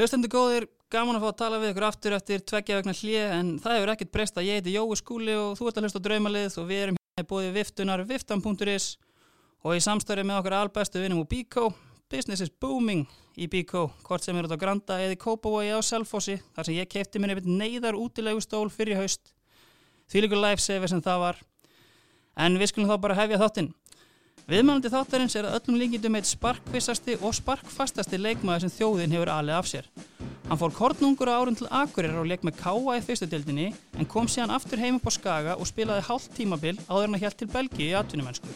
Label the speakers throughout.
Speaker 1: Hlustendur góðir, gaman að fá að tala við ykkur aftur eftir tveggja vegna hlið en það hefur ekkert breyst að ég heiti Jói Skúli og þú ert að hlusta draumalið og við erum hérna í bóði viftunar viftan.is og í samstæri með okkar albestu vinnum úr Bíkó. Business is booming í Bíkó, hvort sem er út á Granda eða í Kópavogi á Selfossi þar sem ég keipti mér einmitt neyðar útilegu stól fyrir haust. Því líkur lifesaver sem það var. En við skulum þá bara hefja þáttinn. Viðmælandi þáttarins er að öllum líkindum eitt sparkvissasti og sparkfastasti leikmaður sem þjóðin hefur alið af sér. Hann fór kornungur á árun til Akureyrar og leik með Káa í fyrstu dildinni en kom síðan aftur heim upp á Skaga og spilaði hálft tímabil áður hann að hjælt til Belgíu í atvinnumennsku.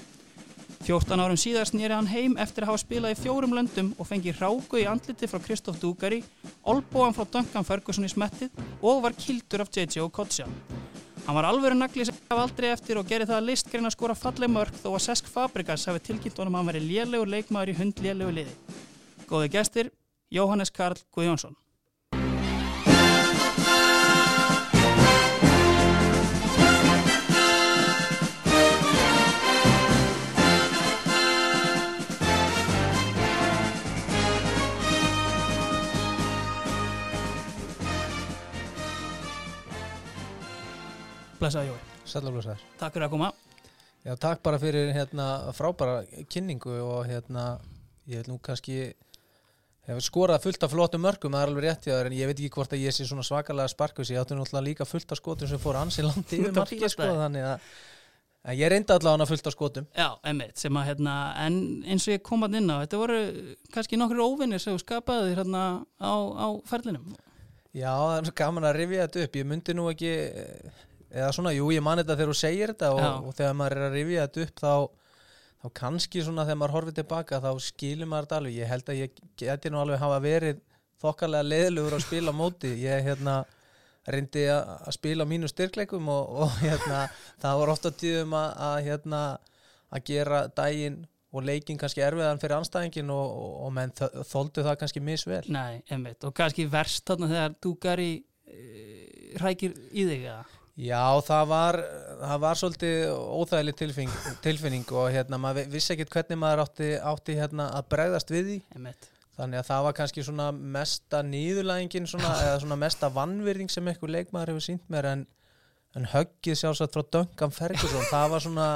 Speaker 1: 14 árum síðast nýri hann heim eftir að hafa spilað í fjórum löndum og fengið ráku í andliti frá Kristóf Dúgari, olbóan frá Duncan Ferguson í smettið og var kildur af JJ Okocha. Hann var alveg nagli sem gaf aldrei eftir og gerði það að listgreina að skora falleg mörg þó að Sesk Fabregas hafi tilkynnt honum að hann veri lélegur leikmaður í hund lélegu liði. Góði gestir, Jóhannes Karl Guðjónsson. Blessaði Jói.
Speaker 2: Sælaflösar.
Speaker 1: Takk fyrir að koma.
Speaker 2: Já, takk bara fyrir hérna frábæra kynningu og hérna ég vil nú kannski skorað fullt af flottum mörgum, það er alveg rétt í það en ég veit ekki hvort að ég sé svona svakalega sparkus ég átti náttúrulega líka fullt af skotum sem fór ansi landi yfir markið sko þannig að en ég reyndi allavega fullt af skotum
Speaker 1: Já, emmitt, sem að hérna, en eins og ég kom að inn á, þetta voru kannski nokkur óvinnir sem skapaði þér hérna á, á ferlinum.
Speaker 2: Já, það er svo gaman að rifja þetta upp ég myndi nú ekki eða svona, jú, ég man þetta þegar þú segir þetta og, og þegar maður er að rifja þetta upp þá þá kannski svona þegar maður horfið tilbaka þá skilur maður þetta alveg. Ég held að ég geti nú alveg hafa verið þokkalega leiðilegur að spila móti. Ég hérna reyndi að spila mínu styrkleikum og, og hérna það var ofta tíðum að, að hérna að gera daginn og leikin kannski erfiðan fyrir anstæðingin og, og, menn þ- þoldu það kannski misvel.
Speaker 1: Nei, emmitt, og kannski verst þarna þegar Dúgari e, rækir í þig, eða?
Speaker 2: Já, það var, það var svolítið óþægileg tilfinning, tilfinning og hérna, maður vissi ekkert hvernig maður átti, átti hérna, að bregðast við því
Speaker 1: Emmitt.
Speaker 2: þannig að það var kannski svona mesta nýðulægingin svona, eða svona mesta vannvirðing sem einhver leikmaður hefur sínt mér en, en höggið sjálfsagt frá Duncan Ferguson það var svona,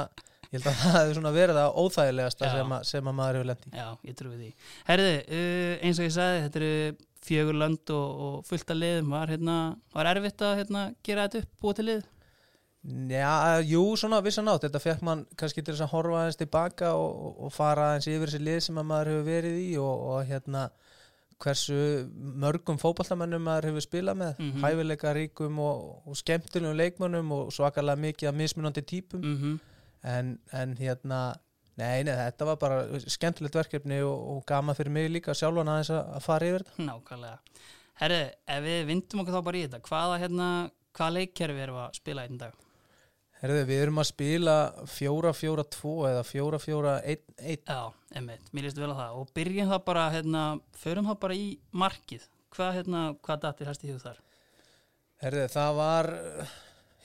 Speaker 2: ég held að það svona verið það óþægilegasta sem, að, sem að maður hefur lent í
Speaker 1: Já, ég trúi því. Herði, uh, eins og ég sagði, þetta eru fjögur lönd og, og fullt af liðum. Var, hérna, var erfitt að hérna, gera þetta upp, búa til lið?
Speaker 2: Já, jú, svona vissan átt, þetta fekk mann kannski til að horfa aðeins tilbaka og, og- fara aðeins yfir þessi lið sem að maður hefur verið í og, og hérna hversu mörgum fótballamennum maður hefur spilað með,
Speaker 1: Mhm.
Speaker 2: hæfileika ríkum og, skemmtilegum leikmönnum og svakalega mikið af mismunandi típum
Speaker 1: Mm
Speaker 2: en, en hérna nei, nei, þetta var bara skemmtilegt verkefni og, og gama fyrir mig líka sjálfan aðeins að, að fara yfir þetta
Speaker 1: Nákvæmlega. Herði, ef við vindum okkur þá bara í þetta, hvaða, hérna, hvaða leikkerfi erum við að spila einn dag?
Speaker 2: Herðu, við erum að spila 4-4-2 eða 4-4-1-1
Speaker 1: Já, emmitt, mér líst vel á það. Og byrjum það bara, hérna, förum það bara í markið. Hvað, hérna, hvað datir hæst í hug þar?
Speaker 2: Herði, það var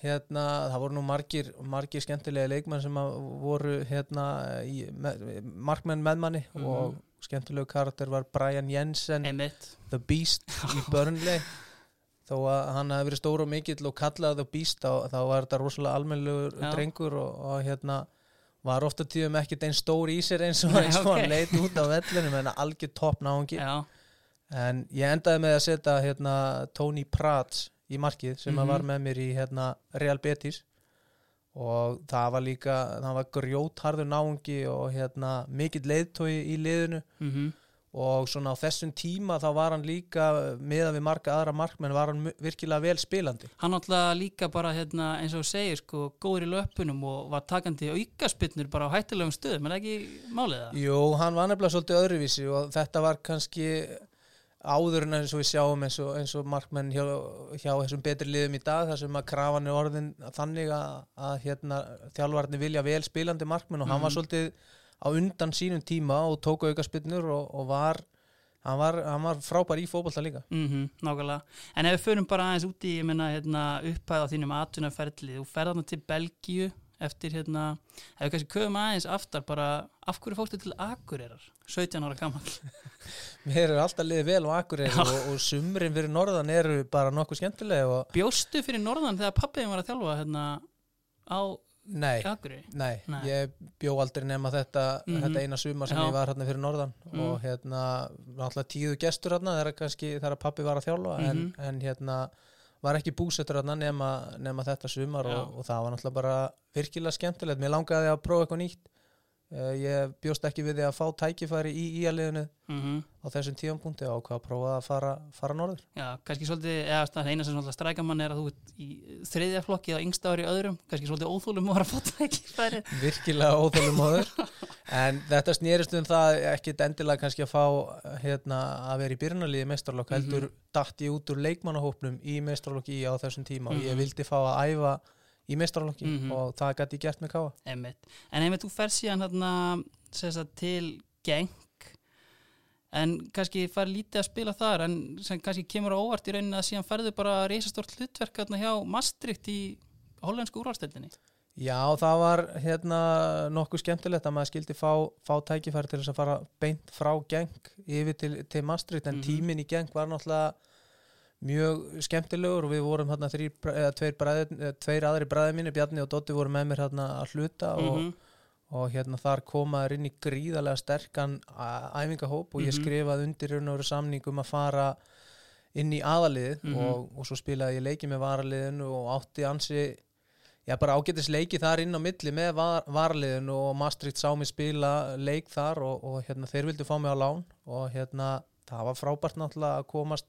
Speaker 2: hérna, það voru nú margir, margir skemmtilega leikmenn sem voru hérna í, með, markmenn með manni
Speaker 1: Mhm.
Speaker 2: og skemmtilegu karakter var Brian Jensen
Speaker 1: Emmitt.
Speaker 2: The Beast í Burnley þó að hann hefði verið stór og mikill og kallaði The Beast þá, þá var þetta rosalega almennlegur
Speaker 1: Já.
Speaker 2: drengur og, og hérna var ofta tíðum ekkert einn stór í sér eins og,
Speaker 1: Nei,
Speaker 2: eins og
Speaker 1: ok.
Speaker 2: hann leit út á vellinu en algjör topp náungi
Speaker 1: Já,
Speaker 2: En ég endaði með að setja hérna, Tony Prats í markið sem
Speaker 1: Mhm.
Speaker 2: var með mér í hérna, Real Betis og það var líka það var grjótharður náungi og hérna, mikill leiðtói í liðinu
Speaker 1: mhm.
Speaker 2: og svona á þessum tíma þá var hann líka meða við marga aðra markmenn var hann virkilega vel spilandi
Speaker 1: Hann náttúrulega líka bara hérna, eins og segir sko, góður í löpunum og var takandi aukaspinnur bara á hættilegum stöðum, er það ekki málið það?
Speaker 2: Jú, hann var nefnilega svolítið öðruvísi og þetta var kannski áður en eins og við sjáum eins og, eins og markmenn hjá, hjá þessum betri liðum í dag þar sem að krafan er orðin þannig að, að hérna, þjálfarnir vilja vel spilandi markmenn og hann var svolítið á undan sínum tíma og tók auka spinnur og, og var, hann var hann var frábær í fótbolta líka
Speaker 1: Mm nákvæmlega. En ef við förum bara aðeins út í, ég menna, hérna, upphæða þínum atvinnaferli, þú ferð þarna til Belgíu, eftir hérna, ef við kannski köfum aðeins aftar bara, af hverju fórstu til Akureyrar 17 ára gammal
Speaker 2: Mér er alltaf liðið vel á Akureyri og, og sumrin fyrir norðan eru bara nokkuð skemmtilega og
Speaker 1: bjóstu fyrir norðan þegar pappiðin var að þjálfa hérna á
Speaker 2: nei,
Speaker 1: Akureyri
Speaker 2: nei,
Speaker 1: Nei.
Speaker 2: ég bjó aldrei nema þetta,
Speaker 1: Mhm.
Speaker 2: þetta eina sumar sem
Speaker 1: Já.
Speaker 2: ég var hérna fyrir norðan
Speaker 1: Mm.
Speaker 2: og hérna, alltaf tíðu gestur hérna þegar kannski, þegar pappi var að þjálfa en,
Speaker 1: Mhm.
Speaker 2: en hérna var ekki búsettur hérna nema, nema þetta sumar og, og það var náttúrulega bara virkilega skemmtilegt, mér langaði að prófa eitthvað nýtt ég bjóst ekki við því að fá tækifæri í íaliðinu
Speaker 1: mm
Speaker 2: á þessum tíðanpunkti og hvað að prófa að fara, fara norður
Speaker 1: Já, kannski svolítið, eða eina sem svolítið strækja mann er að þú ert í þriðja flokki á yngsta ári öðrum, kannski svolítið óþólum að fá það ekki færi.
Speaker 2: virkilega óþólum móður en þetta snýrist um það ekkit endilega kannski að fá hérna, að vera í byrjunarliði meistarlokk
Speaker 1: Mhm.
Speaker 2: heldur datt ég út úr leikmannahópnum í meistarlokki á þessum tíma og ég
Speaker 1: Mhm.
Speaker 2: vildi fá að æfa í meistarlokki
Speaker 1: Mhm.
Speaker 2: og það gæti ég gert með káa
Speaker 1: Einmitt. En einmitt þú fer síðan hérna, til geng, en kannski fær lítið að spila þar, en sem kannski kemur á óvart í rauninni að síðan ferðu bara reisastort hlutverk hérna hjá Maastricht í hollensku úrvalstildinni.
Speaker 2: Já, það var hérna nokkuð skemmtilegt að maður skildi fá, fá tækifæri til þess að fara beint frá geng yfir til, til Maastricht en
Speaker 1: Mhm.
Speaker 2: tíminn í geng var náttúrulega mjög skemmtilegur og við vorum hérna eða, tveir, bræði, tveir aðri bræði mínu, Bjarni og Dotti voru með mér hérna að hluta og,
Speaker 1: Mhm.
Speaker 2: og hérna þar komaður inn í gríðarlega sterkan æfingahóp og ég
Speaker 1: Mhm.
Speaker 2: skrifaði undir raun og veru samning um að fara inn í aðaliðið
Speaker 1: Mhm.
Speaker 2: og, og svo spilaði ég leiki með varaliðinu og átti ansi já bara ágætis leiki þar inn á milli með var, varaliðinu og Maastricht sá mig spila leik þar og, og hérna þeir vildu fá mig á lán og hérna það var frábært náttúrulega að komast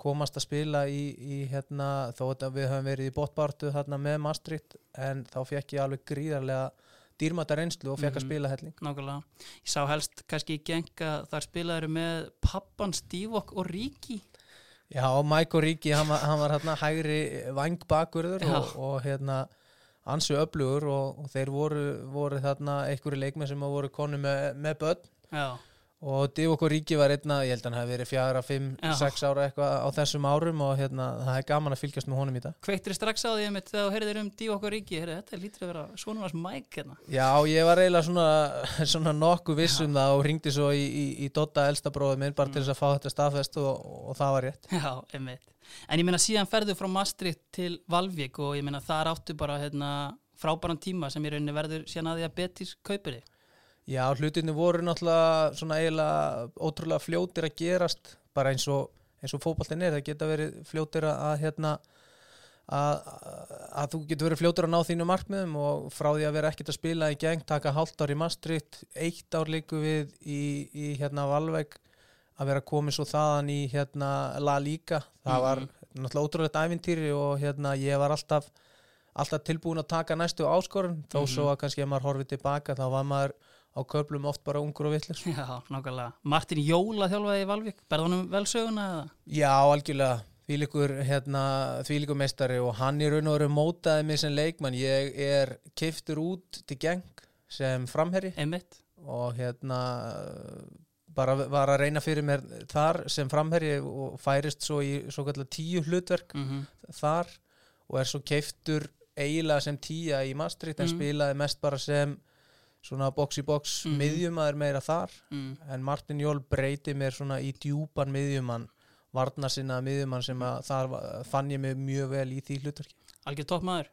Speaker 2: komast að spila í, í hérna, þó að við höfum verið í botbartu þarna með Maastricht en þá fekk ég alveg gríðarlega dýrmæta reynslu og fekk
Speaker 1: Mhm.
Speaker 2: að spila helling
Speaker 1: Nákvæmlega. Ég sá helst kannski í geng að þar spilaður með pappan Stívok og Ríki.
Speaker 2: Já, Mike og Ríki, hann var, hann var hérna hægri vangbakurður og, og hérna ansu öflugur og, og þeir voru, voru þarna einhverju leikmenn sem voru konu með, með börn
Speaker 1: Já,
Speaker 2: og Divok og Ríki var einna, ég held að hann hefði verið fjara, fimm,
Speaker 1: Já.
Speaker 2: sex ára eitthvað á þessum árum og hérna það er gaman að fylgjast með honum í dag
Speaker 1: kveiktir strax á því einmitt þegar þú heyrðir um og Ríki. Heyrði, þetta lítur að vera svona vars mæk hérna.
Speaker 2: Já, ég var eiginlega svona, svona nokkuð viss um það og ringdi svo í, í, í Dotta elsta bróðum minn bara til þess að fá þetta staðfest og, og það var rétt
Speaker 1: Já, einmitt. En ég meina síðan ferðu frá Maastricht til Valvík og ég meina þar áttu bara hérna, frábæran tíma sem í rauninni verður síðan að því að Betis kaupir þig.
Speaker 2: Já, hlutinni voru náttúrulega svona eiginlega ótrúlega fljótir að gerast bara eins og, eins og fótboltin er. Það geta verið fljótir að, hérna að, að þú getur verið fljótur að ná þínu markmiðum og frá því að vera ekkert að spila í geng taka hálft ár í Maastricht eitt ár líku við í, í hérna Valveig að vera komið svo þaðan í hérna La Liga. Það var náttúrulega ótrúlegt ævintýri og hérna ég var alltaf alltaf tilbúin að taka næstu áskorun. Þó
Speaker 1: Mhm.
Speaker 2: svo að kannski ef maður horfið tilbaka þá var maður á köflum oft bara ungur og vitlis
Speaker 1: Já, nákvæmlega. Martin Jóla þjálfaði í Valvík, berðunum vel söguna eða?
Speaker 2: Já, algjörlega þvílíkur, hérna, þvílíkur meistari og hann í raun og veru mótaði mig sem leikmann ég er kiftur út til geng sem framherri
Speaker 1: Einmitt.
Speaker 2: og hérna bara var að reyna fyrir mér þar sem framherri og færist svo í svo kallar tíu hlutverk
Speaker 1: Mm
Speaker 2: þar og er svo keiftur eiginlega sem tíja í Maastricht en
Speaker 1: Mhm.
Speaker 2: spilaði mest bara sem svona box í box
Speaker 1: Mhm.
Speaker 2: miðjumaður meira þar
Speaker 1: mm.
Speaker 2: en Martin Jól breyti mér svona í djúpan miðjumann varna sinna miðjumann sem að þar var- fann ég mig mjög vel í því hlutverki
Speaker 1: Algjör topp maður.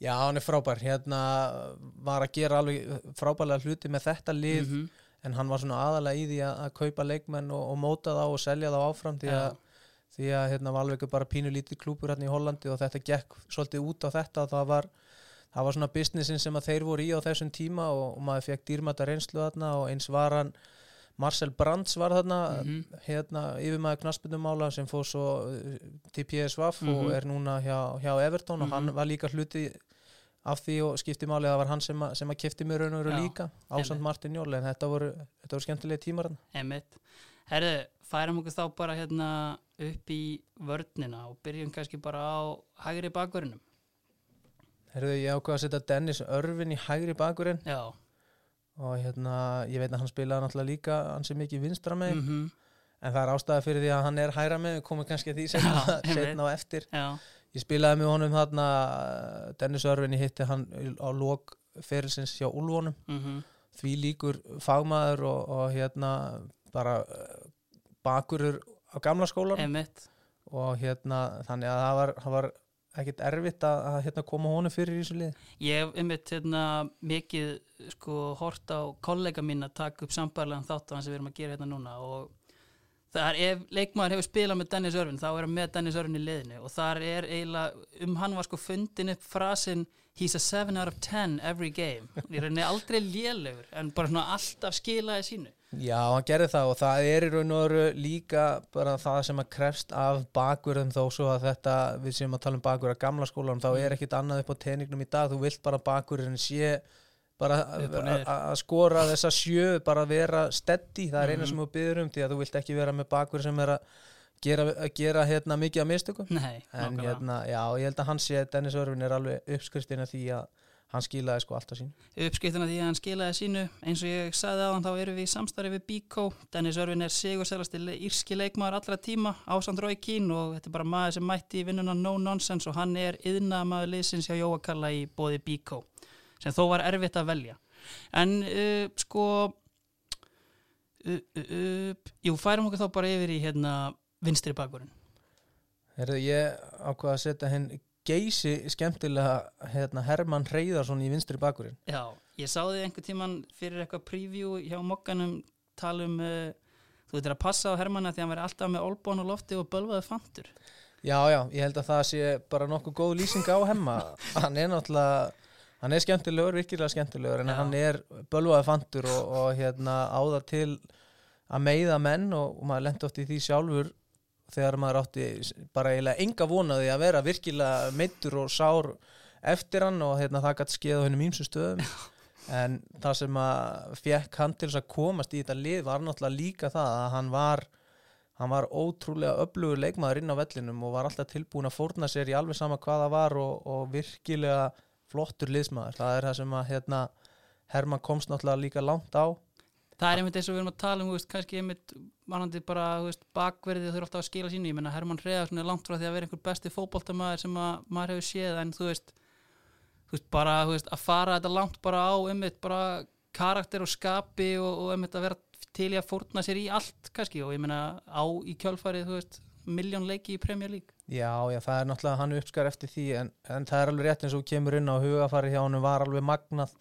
Speaker 2: Já, hann er frábær, hérna var að gera alveg frábærlega hluti með þetta lið
Speaker 1: Mhm.
Speaker 2: en hann var svona aðalega í því að, kaupa leikmenn og, og móta þá og selja þá áfram því að,
Speaker 1: Já.
Speaker 2: því að hérna Valveik er bara pínu lítið klúpur hérna í Hollandi og þetta gekk svolítið út á þetta og það var, það var svona businessin sem að þeir voru í á þessum tíma og, og maður fekk dýrmæta reynslu þarna og eins var hann Marcel Brands var þarna
Speaker 1: Mhm.
Speaker 2: hérna yfirmaður knaspindumála sem fór svo uh, til PSV og
Speaker 1: Mhm.
Speaker 2: er núna hjá, hjá Everton og hann
Speaker 1: Mhm.
Speaker 2: var líka hluti af því og skipti máli að það var hann sem, að, sem að kifti mér raun og veru líka ásand. Martin Jól en þetta voru, þetta voru skemmtilegi tímar.
Speaker 1: Einmitt. Herðu, færum okkur þá bara hérna upp í vörnina og byrjum kannski bara á hægri bakverðinum.
Speaker 2: Herðu, ég ákvað að setja Dennis Örvin í hægri bakurinn.
Speaker 1: Já.
Speaker 2: og hérna, ég veit að hann spilaði náttúrulega líka ansi mikið vinstra með
Speaker 1: Mm
Speaker 2: en það er ástæða fyrir því að hann er hægra með við komum kannski að því setna,
Speaker 1: Já,
Speaker 2: setna á eftir.
Speaker 1: Já.
Speaker 2: ég spilaði með honum þarna Dennis Örvin, ég hitti hann á lók ferilsins hjá Ulfónum
Speaker 1: mm
Speaker 2: því líkur fagmaður og, og hérna bara eh, bakurur á gamla skólan og hérna þannig að það var, það var ekkit erfitt að, að hérna, koma honum fyrir í þessu lið
Speaker 1: Ég hef einmitt hérna, mikið sko, hort á kollega mín að taka upp sambærlegan þátt á hann sem við erum að gera hérna núna og það er ef leikmaður hefur spilað með Dennis Örvin þá er hann með Dennis Örvin í liðinu og þar er eiginlega um hann var sko fundin upp frasin he's a 7 out of 10 every game. Í rauninni aldrei lélegur en bara svona alltaf skilaði sínu
Speaker 2: Já, hann gerði það og það er í raun og veru líka bara það sem að krefst af bakverðum þó svo að þetta, við séum að tala um bakverð að gamla skólanum, þá er ekkit annað upp á teiningnum í dag, þú vilt bara bakverðin sé bara að að skora þessa sjö, bara vera steady, það er eina
Speaker 1: Mhm.
Speaker 2: sem þú byður um því að þú vilt ekki vera með bakverð sem er að gera, að gera hérna mikið af mistökum.
Speaker 1: Nei,
Speaker 2: en hérna, já, ég held að hann sé Dennis Örvin er alveg uppskriftin af því að hann skilaði sko alltaf sín
Speaker 1: uppskiptina því að hann skilaði sínu eins og ég sagði á hann þá erum við í samstarfi við Bíkó, Dennis Örvin er sigurselasti le írski leikmaður allra tíma ásand Rói Kín og þetta er bara maður sem mætti í vinnuna no nonsense og hann er yðnaðamaður liðsins hjá Jóa Kalla í bóði Bíkó sem þó var erfitt að velja. En uh, sko uh, uh, jú, færum okkur þá bara yfir í hérna vinstri bakurinn.
Speaker 2: Herðu, ég ákvað að setja henn geysi skemmtilega hérna, Hermann Reyðarsson í vinstri bakurinn
Speaker 1: Já, ég sá þið einhver tíman fyrir eitthvað preview hjá mokkanum tala um uh, þú veitir að passa á Hermanna því að hann veri alltaf með olbón og lofti og bölvaði fantur.
Speaker 2: Já, já, ég held að það sé bara nokkuð góð lýsing á hemma. Hann er náttúrulega hann er skemmtilegur, virkilega skemmtilegur en
Speaker 1: Já.
Speaker 2: hann er bölvaði fantur og, og hérna áða til að meiða menn og, og maður lendi oft í því sjálfur þegar maður átti bara eiginlega enga vonaði að vera virkilega meittur og sár eftir hann og hérna, það gæti skeið á hennum ímsu stöðum. En það sem að fekk hann til að komast í þetta lið var náttúrulega líka það að hann var hann var ótrúlega öflugur leikmaður inn á vellinum og var alltaf tilbúin að fórna sér í alveg sama hvað það var og, og virkilega flottur liðsmaður. Það er það sem að hérna, Herman komst náttúrulega líka langt á.
Speaker 1: Það er einmitt eins og við erum að tala um, veist, kannski einmitt vanandi bara, þú veist, bakverðið eru alltaf að skila sínu, ég menna Hermann Hreðarsson er langt frá því að vera einhver besti fótboltamaður sem að maður hefur séð, en þú veist þú veist, bara, þú veist, að fara þetta langt bara á, einmitt, bara karakter og skapi og, og einmitt að vera til í að fórna sér í allt, kannski. Og ég menna á í kjölfarið, þú veist miljón leiki í Premier League.
Speaker 2: Já, já, það er náttúrulega hann uppskar eftir því en, en það er alveg rétt eins og kemur inn á hugafari hjá hann var alveg magnað.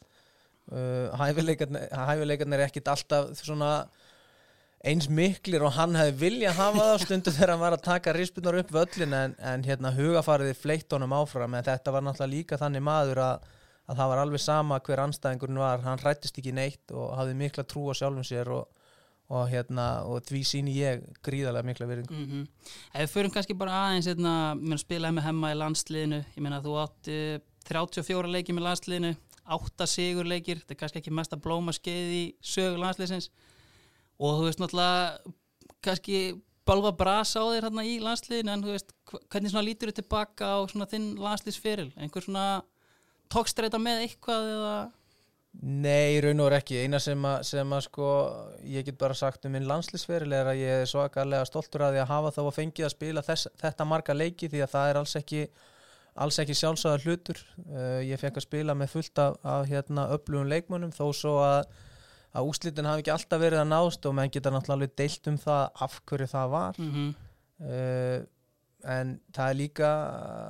Speaker 2: Uh, hæfileikarnir, hæfileikarnir er ekkit alltaf svona eins miklir og hann hefði vilja hafa það stundu þegar hann var að taka rispunar upp völlin en, en hérna hugafariði fleitt honum áfram. En þetta var náttúrulega líka þannig maður að, að það var alveg sama hver anstæðingurinn var. Hann hrættist ekki neitt og hafði mikla trú á sjálfum sér og, og, hérna, og því síni ég gríðarlega mikla virðingu.
Speaker 1: Mm Ef við förum kannski bara aðeins hérna, spilaði með hemma í landsliðinu. Ég meina þú átt uh, 34 leiki með landsliðinu, 8 sigur leikir þetta er kannski ekki mest að blóma skeið í sögu landsliðsins og þú veist náttúrulega kannski bálfa brasa á þér hérna í landsliðinu en þú veist, hv- hvernig svona lítur þið tilbaka á svona þinn landsliðsferil einhver svona tókstreita með eitthvað eða
Speaker 2: Nei, raun og ekki. Eina sem að, sem að sko, ég get bara sagt um minn landslýsferil er að ég er svakalega stoltur að að hafa þá að fengið að spila þess, þetta marga leiki því að það er alls ekki, alls ekki sjálfsagðar hlutur. Uh, ég fekk að spila með fullt af, af hérna, öflugum leikmönnum þó svo að, að úslitin hafi ekki alltaf verið að nást og menn geta náttúrulega alveg deilt um það af hverju það var.
Speaker 1: mm
Speaker 2: Uh, en það er líka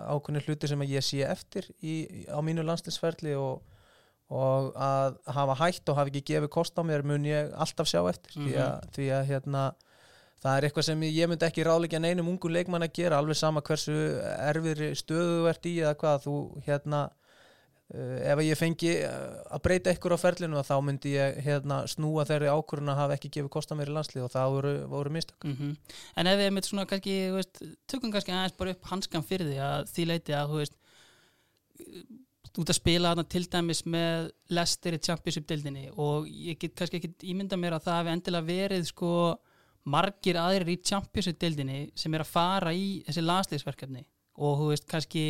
Speaker 2: ákveðni hluti sem ég sé eftir í, á mínu landslýsferli og, og að hafa hætt og hafa ekki gefið kost á mér mun ég alltaf sjá eftir. Því, að, því að hérna það er eitthvað sem ég myndi ekki ráðleikja neinum ungu leikmann að gera alveg sama hversu erfir stöðu þú ert í eða hvað þú hérna ef að ég fengi uh, að breyta ykkur á ferlinu þá myndi ég hérna snúa þeirri ákvörðun að hafa ekki gefið kost á mér í landslið og það voru, voru mistök.
Speaker 1: Mm En ef við mitt svona kannski, veist, tökum kannski aðeins bara upp hanskan fyrir því að því leiti að, þú veist, ert að spila þarna til dæmis með Leicester í Championship-dildinni og ég get kannski ekki ímynda mér að það hefði endilega verið sko margir aðrir í Championship-dildinni sem er að fara í þessi landsliðsverkefni og þú veist kannski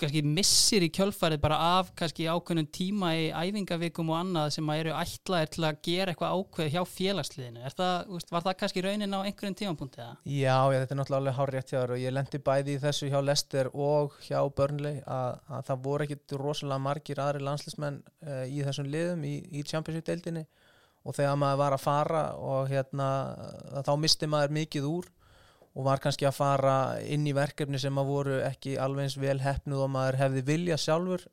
Speaker 1: kannski missir í kjölfarið bara af kannski ákveðnum tíma í æfingavikum og annað sem að eru ætlaðir til að gera eitthvað ákveð hjá félagsliðinu. Það, var það kannski raunin á einhverjum tímapunkti eða?
Speaker 2: Já, já, þetta er náttúrulega alveg hár rétt hjá þér og ég lendi bæði í þessu hjá Lester og hjá Burnley að, að það voru ekkit rosalega margir aðri landslismenn uh, í þessum liðum í, í Championship-deildinni og þegar maður var að fara og hérna þá misti maður mikið úr og var kannski að fara inn í verkefni sem að voru ekki alveg eins vel hefnuð og maður hefði vilja sjálfur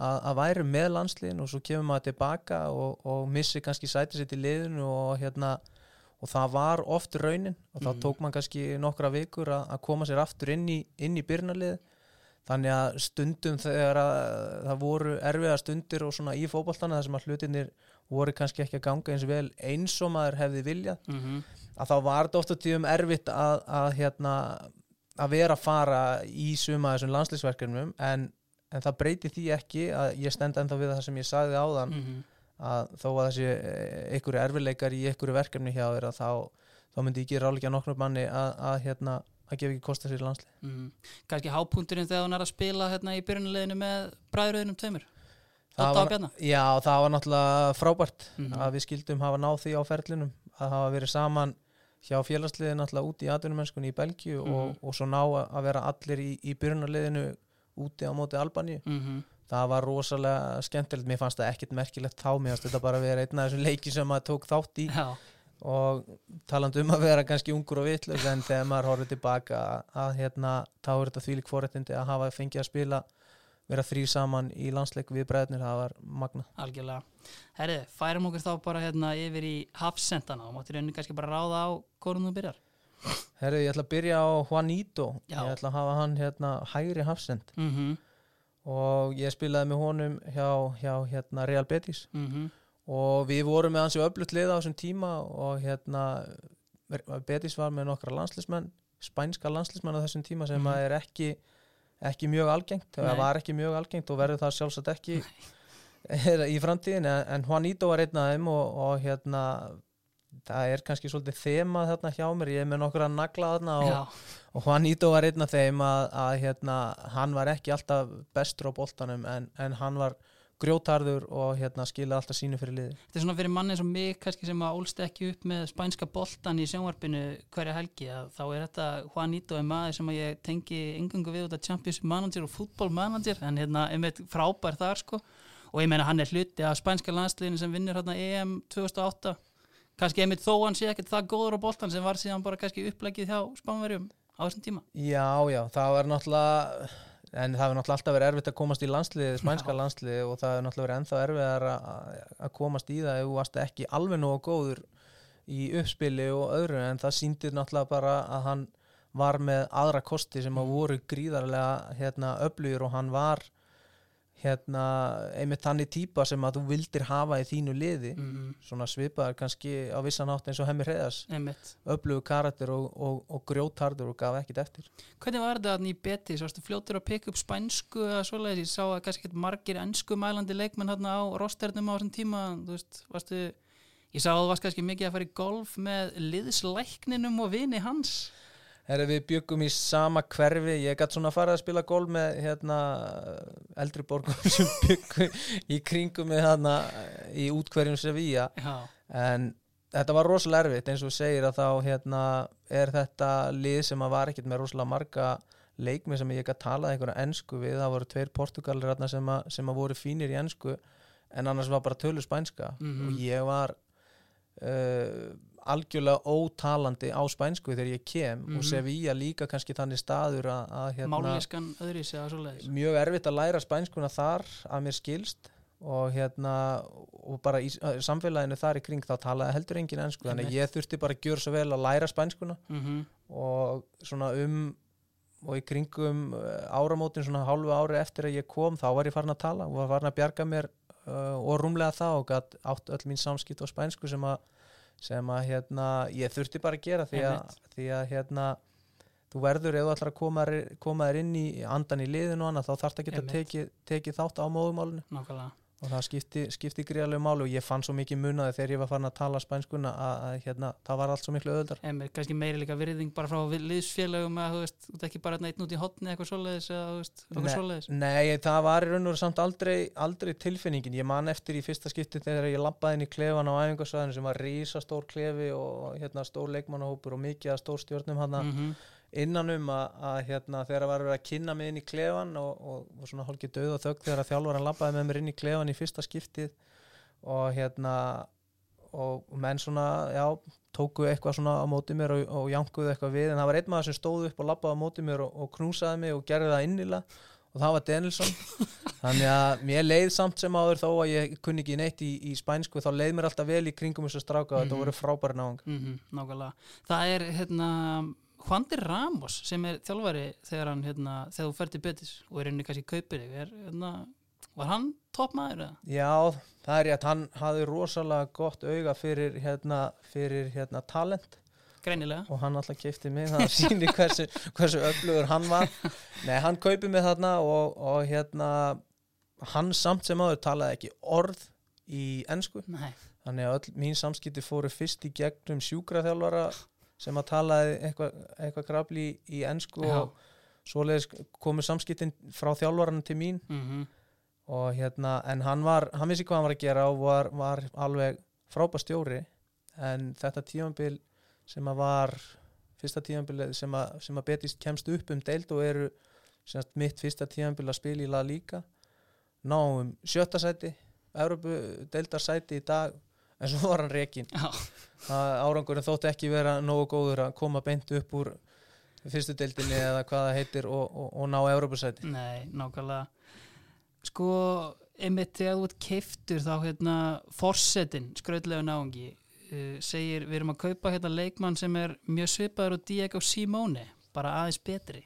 Speaker 2: að, að væri með landsliðin og svo kemur maður tilbaka og, og missi kannski sætið sitt í liðinu og hérna og það var oft raunin og þá
Speaker 1: Mhm.
Speaker 2: tók maður kannski nokkra vikur að, að koma sér aftur inn í, í byrnalið þannig að stundum þegar að, það voru erfiða stundir og svona í fótballtana þar sem að hlutinir voru kannski ekki að ganga eins vel eins og maður hefði viljað
Speaker 1: Mm
Speaker 2: að þá var þetta oft á tíðum erfitt að, að, hérna, að vera að fara í suma þessum landslýsverkefnum en, en það breyti því ekki að ég stend ennþá við það sem ég sagði áðan
Speaker 1: -hmm.
Speaker 2: að þó að þessi einhverju erfileikar í einhverju verkefni hjá þér að þá, þá myndi ég ekki ráleika nokkrum manni að, að, hérna, að gefa ekki kosta sér landslið
Speaker 1: Mm. kannski hápunkturinn þegar hún er að spila hérna í byrjunleginu með bræðröðinum tveimur
Speaker 2: Það
Speaker 1: og
Speaker 2: var- Já, það var náttúrulega frábært
Speaker 1: Mhm.
Speaker 2: að við skildum hafa náð því á ferlinum að hafa verið saman hjá félagsliðin náttúrulega úti í atvinnumennskunni í Belgíu og,
Speaker 1: Mhm.
Speaker 2: og svo ná að vera allir í, í byrjunarliðinu úti á móti Albaníu
Speaker 1: mm -hmm.
Speaker 2: það var rosalega skemmtilegt. Mér fannst það ekkit merkilegt þá. Mér fannst þetta bara að vera einn af þessum leiki sem maður tók þátt í.
Speaker 1: Já,
Speaker 2: og talandi um að vera kannski ungur og vitlaus en þegar maður horfður tilbaka að, að hérna, þá er þetta þvílík forréttindi að hafa fengið að spila vera þrý saman í landsleik við bræðnir, það var magna
Speaker 1: algjörlega. Herri, færum okkur þá bara hérna yfir í hafsendana og máttir henni kannski bara ráða á hvorum þú byrjar.
Speaker 2: Herru, ég ætla að byrja á Juanito
Speaker 1: Já.
Speaker 2: ég ætla að hafa hann hérna hægri hafsend.
Speaker 1: Mm
Speaker 2: og ég spilaði með honum hjá, hjá hérna Real Betis.
Speaker 1: -hmm.
Speaker 2: og við vorum með hansi öflut lið á þessum tíma og hérna Betis var með nokkra landslismenn spænska landslismenn á þessum tíma sem
Speaker 1: Mhm.
Speaker 2: að er ekki ekki mjög algengt,
Speaker 1: Nei.
Speaker 2: það var ekki mjög algengt og verður það sjálfsagt ekki í framtíðin en, Juanito var einn af þeim og, og hérna það er kannski svolítið þema þarna hjá mér, ég er með nokkur að nagla þarna og, og Juanito var einn af þeim að, að hérna, hann var ekki alltaf bestur á boltanum en, en hann var grjótarður og hérna, skila alltaf sínu fyrir liði
Speaker 1: þetta er svona fyrir manni og mig kannski sem að ólst ekki upp með spænska boltan í sjónvarpinu hverja helgi að þá er þetta Juanito er maður sem að ég tengi engungu við út af Champions Manager og Football Manager en hérna einmitt frábær þar sko. Og ég meina hann er hluti af spænska landsliðinu sem vinnur hérna EM 2008 kannski einmitt þó hann sé ekkert það góður á boltan sem var síðan bara kannski upplegið hjá spánverjum á þessum tíma.
Speaker 2: Já, já, það var náttúrulega en það hefur náttúrulega alltaf verið erfitt að komast í landsliði spænska
Speaker 1: Já.
Speaker 2: landsliði og það hefur náttúrulega verið ennþá erfiðar að, komast í það ef þú varst ekki alveg nógu góður í uppspili og öðru en það sýndir náttúrulega bara að hann var með aðra kosti sem að voru gríðarlega hérna, öflugir og hann var hérna, einmitt þannig típa sem að þú vildir hafa í þínu liði
Speaker 1: mm,
Speaker 2: svona svipaðar kannski á vissan átt eins og hemmi hreðas
Speaker 1: einmitt
Speaker 2: öflugu karakter og, og, og grjótardur og gaf ekkit eftir
Speaker 1: Hvernig var þetta í beti? Sástu fljótur að pikka upp spænsku eða svoleiðis? Ég sá að kannski ekkert margir ennsku mælandi leikmenn hérna á rosternum á þessum tíma. Veist, varstu, ég sá að þú varst kannski mikið að fara í golf með liðslækninum og vini hans.
Speaker 2: Herra, við byggum í sama hverfi. Ég gæti svona farið að spila gól með hérna, eldri borgum sem byggum í kringum með hérna, í útkverjum Sevilla. En þetta var rosalega erfitt. Eins og segir að þá hérna, er þetta lið sem að var ekkit með rosalega marga leikmið sem ég gæti talað einhverja ensku við, það voru tveir portugalir hérna, sem, sem að voru fínir í ensku en annars var bara tölu spænska.
Speaker 1: Mhm.
Speaker 2: og ég var uh, algjörlega ótalandi á spænsku þegar ég kem
Speaker 1: Mhm.
Speaker 2: og Sevilla líka kannski þannig staður að, hérna, mjög erfitt að læra spænskuna þar að mér skilst og hérna og bara í samfélaginu þar í kring þá talaði heldur engin ensku þannig að ég þurfti bara að gjöra svo vel að læra spænskuna.
Speaker 1: Mm
Speaker 2: og svona um og í kringum uh, áramótin svona hálfu ári eftir að ég kom þá var ég farin að tala og var farin að bjarga mér uh, og rúmlega það og gat átt öll mín samskipt á spænsku sem að sem að hérna ég þurfti bara að gera því að, því að hérna þú verður ef þú ætlar að koma, koma þér inn í andan í liðinu og annað þá þarf það að geta
Speaker 1: Einmitt.
Speaker 2: tekið, þátt á móðumálinu
Speaker 1: Nákvæmlega.
Speaker 2: Og það skipti, skipti gríðarlegu máli og ég fann svo mikið munaði þegar ég var farin að tala spænskuna að, að hérna, það var allt svo miklu öðuldar
Speaker 1: en kannski meiri líka virðing bara frá liðsfélögum að þú veist, þú ert ekki bara neitt út í hotni eitthvað svoleiðis eða þú veist, eitthvað svoleiðis.
Speaker 2: Nei, það var í raun og samt aldrei, aldrei tilfinningin. Ég man eftir í fyrsta skipti þegar ég labbaði inn í klefan á æfingarsvæðinu sem var rísastór klefi og hérna, stór leikmannahópur og mikið að stór stjórnum hann
Speaker 1: mm
Speaker 2: innan um að, að hérna, þegar var verið að kynna mig inn í klefan og, og, og svona hálkið döð og þögg þegar þjálfvaran labbaði með mér inn í klefan í fyrsta skiptið og hérna og menn svona, já, tóku eitthvað svona á móti mér og, og jankuðu eitthvað við en það var einn maður sem stóð upp og labbaði á móti mér og, og knúsaði mig og gerði það innilega og það var Danielsson þannig að mér leið samt sem áður þó að ég kunni ekki neitt í, í spænsku þá leið mér alltaf vel í kringum þessu stráka og þetta
Speaker 1: Mhm.
Speaker 2: voru frábæri náðung
Speaker 1: -hmm, nákvæmlega. Það er hérna Hvandi Ramos sem er þjálfari þegar hann hérna, þegar þú fer til Betis og er inni kannski kaupir er, hérna, var hann toppmaður eða?
Speaker 2: Já, það er rétt, hann hafði rosalega gott auga fyrir hérna, fyrir hérna talent
Speaker 1: Greinilega
Speaker 2: og hann alltaf keipti mig, það sýnir hversu, hversu öflugur hann var. Nei, hann kaupið mig þarna og, og hérna hann samt sem áður talaði ekki orð í ensku,
Speaker 1: Nei,
Speaker 2: þannig að öll mín samskipti fóru fyrst í gegnum sjúkraþjálfara sem að talaði eitthvað eitthva grafli í, í ensku
Speaker 1: Já.
Speaker 2: og svoleiðis komu samskiptin frá þjálfarann til mín.
Speaker 1: Mm
Speaker 2: og hérna, en hann var hann vissi hvað hann var að gera og var, var alveg frábær stjóri. En þetta tímanbil sem að var fyrsta tímanbil sem að, sem að betist kemst upp um deild og eru semast, mitt fyrsta tímanbil að spila í La Liga náum sjötta sæti Európu deildarsæti í dag en svo var hann
Speaker 1: Já,
Speaker 2: árangurinn þótti ekki vera nógu góður að koma beint upp úr fyrstu deildinni eða hvað það heitir og, og, og ná Európusæti
Speaker 1: nei, nákvæmlega. Sko, einmitt þegar þú ert keiftur þá hérna forsetin, skrautlega náungi uh, segir við erum að kaupa hérna leikmann sem er mjög svipaður og Diego Simone bara aðeins betri.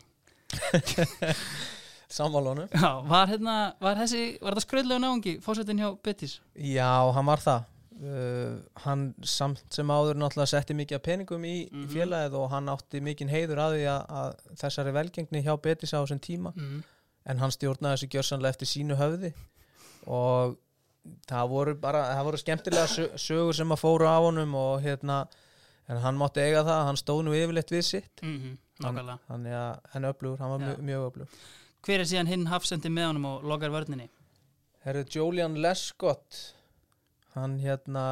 Speaker 2: Sammálunum
Speaker 1: Já, var hérna, var þessi, var þetta skrautlega náungi forsetin hjá Betis?
Speaker 2: Já, hann var það uh, hann samt sem áður náttúrulega setti mikið peningum í,
Speaker 1: Mhm.
Speaker 2: í félagið og hann átti mikinn heiður að því að, að þessari velgengni hjá Betis á þessum tíma
Speaker 1: Mm.
Speaker 2: en hann stjórnaði þessu gjörsanlega eftir sínu höfði og það voru bara, það voru skemmtilega sö- sögur sem að fóru á honum og hérna en hann mátti eiga það, hann stóð nú yfirleitt við sitt
Speaker 1: Mm nákvæmlega
Speaker 2: þannig að hann öflugur, hann var
Speaker 1: Já.
Speaker 2: mjög, mjög öflugur
Speaker 1: Hver er síðan hinn hafsendi með honum og logar vörninni?
Speaker 2: Herru, Julian Lescott hann hérna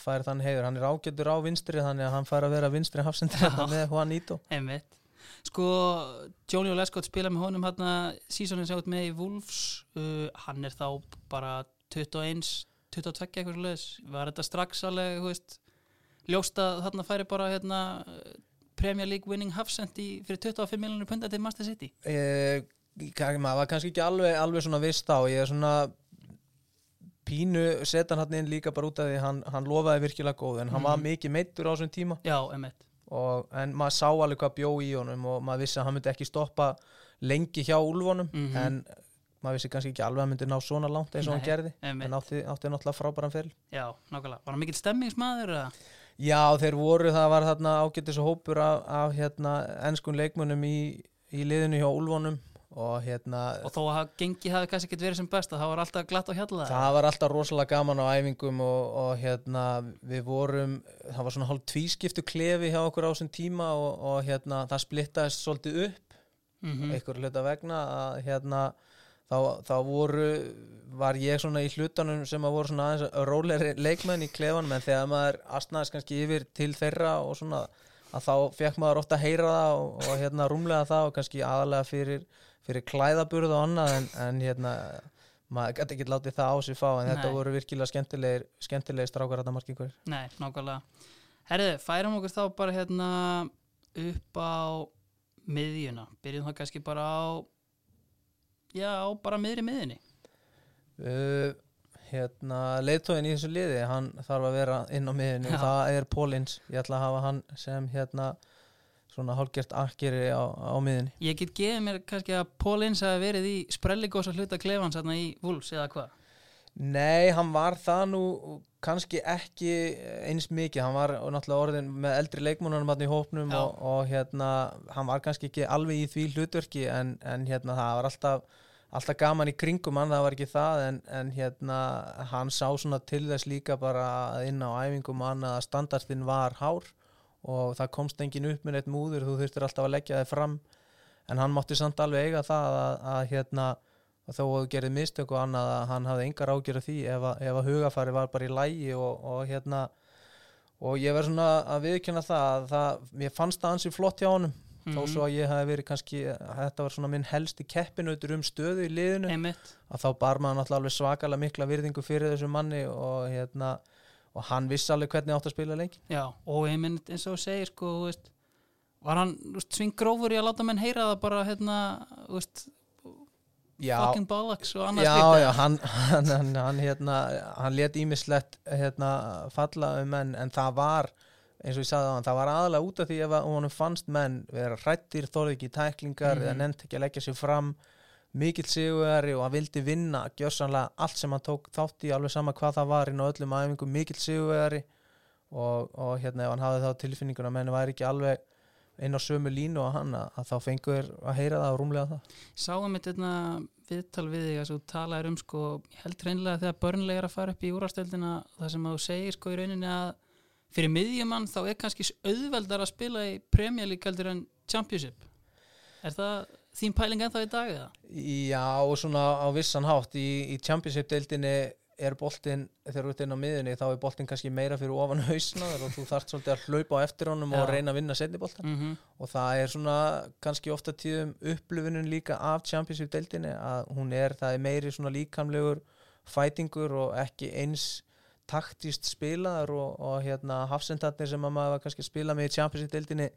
Speaker 2: fær þann heiður, hann er ágættur á vinstri þannig að hann fær að vera vinstri hafsendur með Juanito
Speaker 1: Einmitt. Sko, Johnny Lescott spila með honum hérna sísónin sem út með í Wolves. Uh, hann er þá bara 21, 22 eitthvað leðis var þetta strax alveg, veist ljóst að þarna færi bara hérna Premier League winning hafsend í fyrir 25 miljonur punda til Master City?
Speaker 2: Eh, maður var kannski ekki alveg, alveg svona vist á, ég er svona pínu setan hann inn líka bara út af því hann, hann lofaði virkilega góð en hann var
Speaker 1: Mhm.
Speaker 2: mikið meittur á þessum tíma
Speaker 1: Já,
Speaker 2: og, en maður sá alveg hvað bjó í honum og maður vissi að hann myndi ekki stoppa lengi hjá úlfunum
Speaker 1: Mhm.
Speaker 2: en maður vissi kannski ekki alveg að hann myndi ná svona langt eins og hann gerði
Speaker 1: einmitt.
Speaker 2: en átti, átti náttúrulega frábæran fyrir
Speaker 1: Já, nákvæmlega, var hann mikill stemmingsmaður eða?
Speaker 2: Já, þeir voru, það var þarna ágættis og hópur af, af hérna, ennskun leikmönnum í, í liðinu hjá Úlfonum og hérna,
Speaker 1: og þó að gengi hafi kannski ekki verið sem best þá var alltaf glatt á hjalla
Speaker 2: það var alltaf rosalega gaman á æfingum og, og hérna, við vorum, það var svona hálf tvískiptu klefi hjá okkur á þessum tíma og, og hérna, það splittaðist svolítið upp,
Speaker 1: mm
Speaker 2: einhver hluta vegna að hérna, þá, þá voru, var ég svona í hlutanum sem að voru svona aðeins róleri leikmenn í klefanum en þegar maður astnaðist kannski yfir til þeirra og svona að þá fekk maður ofta að heyra það og, og hérna rúmlega það og kannski aðalega fyrir, fyrir klæðaburð og annað en, en hérna maður gæti ekki látið það á sig fá en þetta
Speaker 1: Nei.
Speaker 2: voru virkilega skemmtilegir, skemmtilegir strákar þetta margir hver.
Speaker 1: Nei, nákvæmlega Herðu, færum okkur þá bara hérna upp á miðjuna, byrjum það kannski bara á já, á bara miðri miðjunni
Speaker 2: Uh, hérna leiðtóðin í þessu liði hann þarf að vera inn á
Speaker 1: Já.
Speaker 2: og það er Pólins, ég ætla að hafa hann sem hérna svona hálfgert akkeri á, á miðinu
Speaker 1: Ég get gefið mér kannski að Paul Inns hafi verið í sprelligós að hluta klefans hérna í Wolves eða hvað?
Speaker 2: Nei, hann var það nú kannski ekki eins mikið. Hann var náttúrulega orðin með eldri leikmúnunum hann í hópnum og, og hérna hann var kannski ekki alveg í því hlutverki en, en hérna það var alltaf alltaf gaman í kringum hann, það var ekki það en, en hérna, hann sá svona til þess líka bara inn á æfingum hann að standardinn var hár og það komst engin upp með neitt múður þú þurftir alltaf að leggja þig fram. En hann mátti samt alveg eiga það að, að hérna, þó að þú gerði mistök og annað að hann hafði engar ágjörð því ef að, ef að hugafari var bara í lægi og, og hérna og ég verð svona að viðkjöna það að það, mér fannst það ansi flott hjá honum. Þó
Speaker 1: Mhm.
Speaker 2: svo að ég hef verið kannski þetta var svona minn helsti keppinautur um stöðu í liðinu
Speaker 1: einmitt.
Speaker 2: að þá bar maður náttúrulega svakalega mikla virðingu fyrir þessu manni og hérna og hann vissi alveg hvernig átt að spila lengi
Speaker 1: Já, og ég mynd eins og segir sko, veist, var hann svingrófur í að láta menn heyra það bara hérna, veist,
Speaker 2: já,
Speaker 1: fucking bollocks og annars
Speaker 2: já,
Speaker 1: slíkt,
Speaker 2: já, hann, hann, hann, hann, hérna, hann let ímislegt hérna, falla um menn en það var eins og ég sagði á hann, það var aðalega út af því ef að honum fannst menn vera hrættir, þorði ekki tæklingar
Speaker 1: Mhm.
Speaker 2: eða nefnt ekki að leggja sér fram mikill sigurveri og hann vildi vinna gjörsanlega allt sem hann tók þátt í alveg sama hvað það var inn á öllum æfingum mikill sigurveri og, og hérna ef hann hafði þá tilfinninguna menn væri ekki alveg inn á sömu línu og hann að, þá fengur að heyra það og rúmlega það.
Speaker 1: Sáum við þetta viðtal við þig að þú talaðir um sko, held reynlega þegar börnlega er að fara upp í úrastöldina það sem þú segir sko í rauninni að fyrir miðjumann þá er kannski auðveldar að spila í League heldur en Championship. Er það þín pæling ennþá í dag eða?
Speaker 2: Já, og svona á vissan hátt í, í Championship-deildinni er boltinn, þegar þú ert inn á miðunni þá er boltinn kannski meira fyrir ofan hausnaður og þú þarft svolítið að hlaupa á eftir honum og
Speaker 1: Já.
Speaker 2: reyna að vinna setni boltan
Speaker 1: Mm -hmm.
Speaker 2: og það er svona kannski ofta tíðum upplifunum líka af Championship-deildinni að hún er, það er meiri svona líkamlegur fætingur og ekki eins taktist spilaðar og, og hérna hafsendarnir sem að maður kannski spila með í Championship-deildinni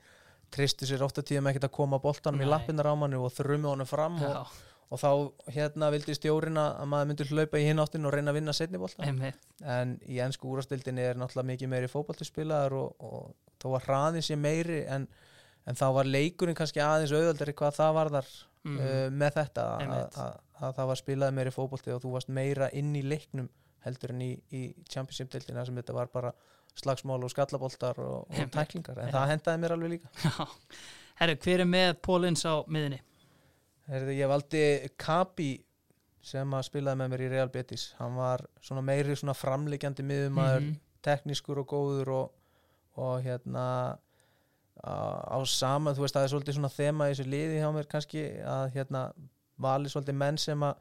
Speaker 2: tristu sér ofta tíðum ekkert að koma boltanum í lappinnar á manni og þrumi honum fram og, og þá hérna vildi stjórina að maður myndi hlaupa í hinn áttin og reyna að vinna setni
Speaker 1: einmitt.
Speaker 2: En í ennsku úrastildinni er náttúrulega mikið meiri fótballtispilaðar og, og þó var hraðin sé meiri en, en þá var leikurinn kannski aðeins auðvöldari hvað það varðar
Speaker 1: mm
Speaker 2: uh, með þetta að, það var spilað meiri fótballti og þú varst meira inn í leiknum heldur en í, í Championship-dildina sem þetta var bara slagsmál og skallaboltar og, og tæklingar en það hendaði mér alveg líka.
Speaker 1: Herru, hver er með Pólins á miðinni?
Speaker 2: Herði, ég valdi Kabi sem að spilaði með mér í Real Betis. Hann var svona meiri svona framleikjandi miðumæður,
Speaker 1: Mhm.
Speaker 2: teknískur og góður og, og hérna á, á sama, þú veist það er svolítið svona þema í þessu liði hjá mér kannski að hérna vali svolítið menn sem að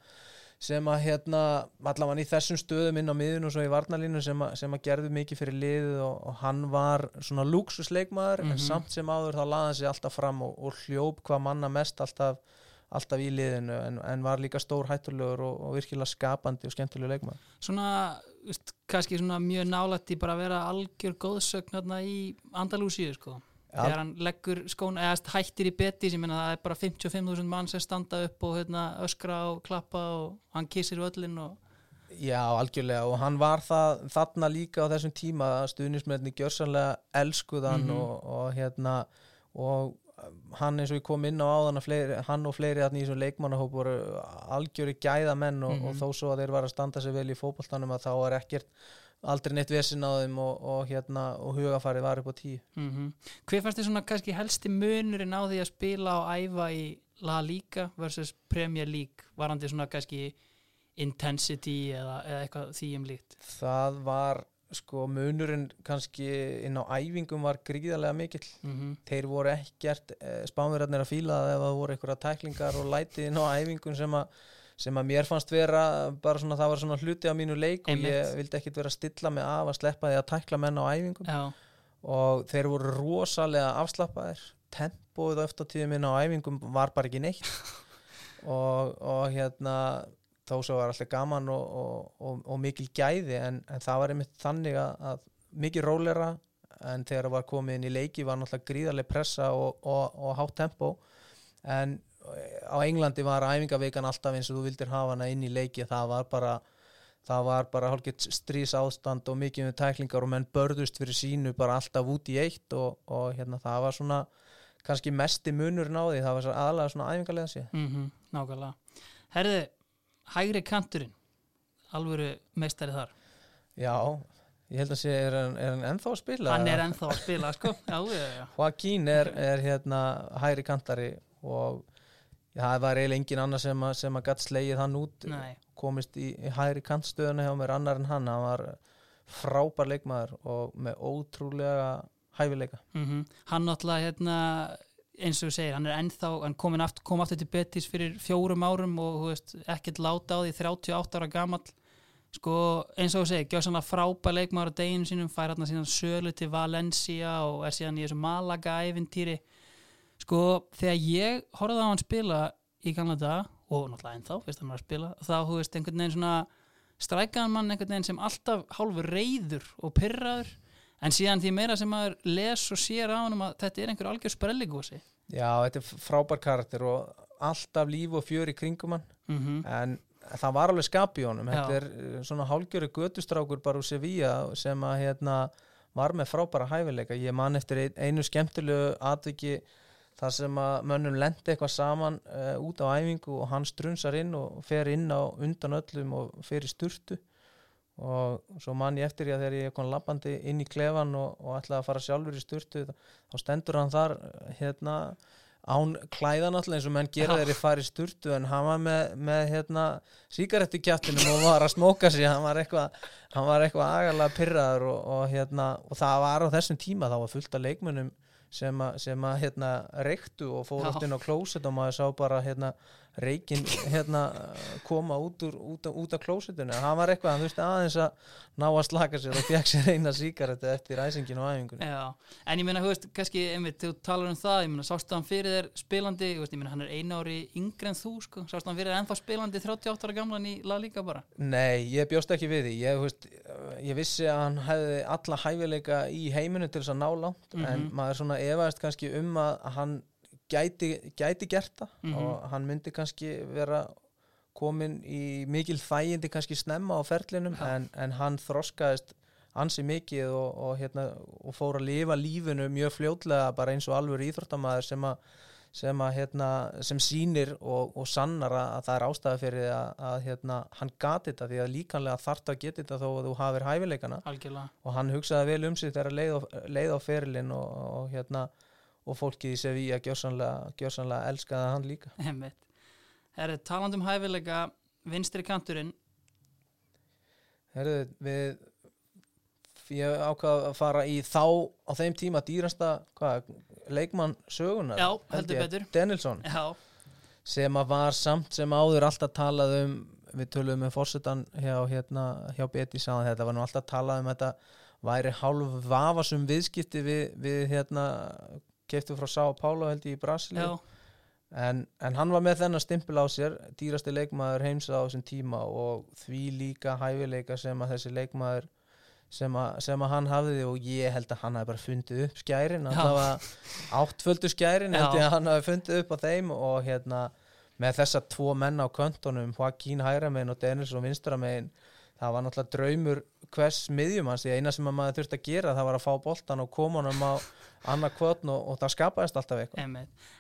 Speaker 2: sem að hérna allavega í þessum stöðum inn á miðun og svo í varnalínu sem að, sem að gerðu mikið fyrir liðið og, og hann var svona lúksusleikmaður en
Speaker 1: Mhm.
Speaker 2: samt sem áður þá laði hann sig alltaf fram og, og hljóp hvað manna mest alltaf alltaf í liðinu en, en var líka stór hættulegur og, og virkilega skapandi og skemmtilegur leikmaður
Speaker 1: Svona, veist, kannski svona mjög nálætt í bara að vera algjör góðsögn í Andalúsíu, sko þegar hann leggur skón, eða hættir í Betis ég meina það er bara 55.000 mann sem standa upp og hérna, öskra og klappa og hann kissir völlin og
Speaker 2: Já, algjörlega og hann var það þarna líka á þessum tíma að stuðnismenni gjörsanlega elskuðan
Speaker 1: Mhm.
Speaker 2: og, og hérna og hann eins og ég kom inn á áðan fleiri, hann og fleiri í þessum leikmannahóp voru algjöri gæða menn og, og
Speaker 1: Mhm.
Speaker 2: þó svo að þeir var að standa sig vel í fótboltanum að þá var ekkert aldrei neitt vesin á þeim og, og hérna og hugafarið var upp á tíu.
Speaker 1: Mm hver fannst þið svona kannski helsti munurinn á því að spila og æfa í La Liga versus Premier League? Varandi svona kannski intensity eða, eða eitthvað því um líkt?
Speaker 2: Það var sko munurinn kannski inn á æfingum var gríðarlega mikill.
Speaker 1: Mm
Speaker 2: þeir voru ekkert eh, spánverðarnir að fíla það ef það voru einhverja tæklingar og læti inn á æfingum sem að sem að mér fannst vera bara svona það var svona hluti á mínu leik og
Speaker 1: Einmitt.
Speaker 2: ég vildi ekkit vera stilla mig af að sleppa því að tækla menn á æfingum.
Speaker 1: Já,
Speaker 2: og þeir voru rosalega afslappaðir. Tempóið á eftir tíðum inn á æfingum var bara ekki neitt. Og, og hérna þó svo var alltaf gaman og, og, og, og mikil gæði en, en það var einmitt þannig að, að mikil rólera en þegar það var komið inn í leiki var náttúrulega gríðarlega pressa og, og, og hátt tempo en á Englandi var æfingavikan alltaf eins og þú vildir hafa hana inn í leiki. Það var bara það var bara hálfgett strís ástand og mikið með tæklingar og menn börðust fyrir sínu bara alltaf út í eitt og, og hérna það var svona kannski mesti munurinn á því. Það var aðalega svona æfingarlega sér
Speaker 1: mm nákvæmlega. Herðu, hægri kanturinn alvöru meistari þar.
Speaker 2: Já, ég held að sé er hann, er hann ennþá að spila
Speaker 1: hann er ennþá að spila sko.
Speaker 2: Joaquín er, er hérna hægri kantari og það var eiginlega engin annar sem að, sem að gatt slegið hann út
Speaker 1: Nei,
Speaker 2: komist í, í hægri kantstöðuna hjá mér annar en hann, hann var frábær leikmaður og með ótrúlega hæfileika.
Speaker 1: Mm hann náttúrulega hérna, eins og þú segir, hann er ennþá hann aftur, kom aftur til Betis fyrir fjórum árum og veist, ekkert láta á því 38 ára gamall. Sko, eins og þú segir, gjör svona frábær leikmaður á deginu sínum, fær hérna síðan sölu til Valencia og er síðan í þessu Malaga æfintýri sko, þegar ég horfði á hann spila í gamla dag og náttúrulega ennþá, fyrst hann var að spila þá, þú veist, einhvern veginn svona strækaðan mann einhvern veginn sem alltaf hálfur reyður og pyrraður en síðan því meira sem maður les og sér á hann að þetta er einhver algjör sprelligósi
Speaker 2: já, þetta er frábær karakter og alltaf líf og fjör í kringum hann
Speaker 1: mm -hmm.
Speaker 2: en það var alveg skap í honum
Speaker 1: Já.
Speaker 2: þetta er uh, svona hálgjöru götustrákur bara úr Sevilla sem að hérna var með frábæra hæfileika ég man eftir ein- einu skemmtilegu atviki þar sem að mönnum lendi eitthvað saman uh, út á æfingu og hann strunsar inn og fer inn á undan öllum og fer í sturtu og svo man ég eftir ég að þegar ég kom lappandi inn í klefan og, og ætlaði að fara sjálfur í sturtu þá stendur hann þar hérna án klæðan alltaf eins og menn gera
Speaker 1: Já.
Speaker 2: þeir í fari sturtu en hann var með, með hérna sígarettu kjáttinum og var að smóka sig hann var eitthvað, agalega pyrraður og, og hérna og það var á þessum tíma, þá var fullt af leikmönnum sem að, hérna reyktu og fór oft inn á klósett og maður sá bara hérna reikin hérna koma út, úr, út, út af klósettinu. Hann var eitthvað, hann þurfti aðeins að ná að slaka sér og fekk sér eina sígarettu eftir æsingin og æfingunni.
Speaker 1: Já, en ég meina, þú veist, kannski einmitt, þú talar um það, ég meina, sástu hann fyrir þér spilandi, veist, ég meina, hann er eina ári yngri en þú, sko, sástu hann fyrir þér ennþá spilandi 38 ára gamlan í La Liga bara?
Speaker 2: Nei, ég bjóst ekki við því. Ég, veist, ég vissi að hann hefði alla hæfileika í heiminu til þess að ná langt en
Speaker 1: Mhm.
Speaker 2: maður svona gæti, gæti gert það
Speaker 1: Mhm.
Speaker 2: og hann myndi kannski vera komin í mikil þægindi kannski snemma á ferlinum
Speaker 1: Já.
Speaker 2: en, en hann þroskaðist ansi mikið og, og, hérna, og fór að lifa lífinu mjög fljótlega bara eins og alveg íþróttamaður sem að sem, að, hérna, sem sýnir og, og sannar að, að það er ástæða fyrir að, að hérna, hann gati þetta því að líkanlega þarft að geta þetta þó að þú hafir hæfileikana
Speaker 1: algjörlega,
Speaker 2: og hann hugsaði vel um sig þegar leið á, leið á ferilinn og, og, hérna, og fólkið í Sevilla gjörsanlega, elskaði hann líka.
Speaker 1: Einmitt. Herri, talandi um hæfileika, vinstri kanturinn.
Speaker 2: Herðu, við ég ákvað að fara í þá á þeim tíma dýrasta hvað, leikmann sögunar
Speaker 1: Já,
Speaker 2: held
Speaker 1: heldur betur.
Speaker 2: Danielsson
Speaker 1: Já,
Speaker 2: sem að var samt sem áður alltaf talað um við töluðum með fórsetan hjá, hérna, hjá Betty sáðan þetta var nú alltaf talað um þetta væri hálf vafasum viðskipti við, við hérna keftu frá Sá Pálo held ég í Brasilíu.
Speaker 1: Já,
Speaker 2: en, en hann var með þennan stimpil á sér dýrasti leikmaður heims á þessum tíma og því líka hæfileika sem að þessi leikmaður sem að, sem að hann hafði og ég held að hann hafi bara fundið upp skærin
Speaker 1: Já.
Speaker 2: allavega áttföldu skærin held ég að hann hafi fundið upp á þeim og hérna með þessa tvo menn á köntunum Joaquín hægramein og Dennis og vinstramein það var náttúrulega draumur hvers miðjum hans því eina sem að maður þurfti að gera það var að fá boltan og koma honum á annað kvotn og, og það skapaðist alltaf eitthvað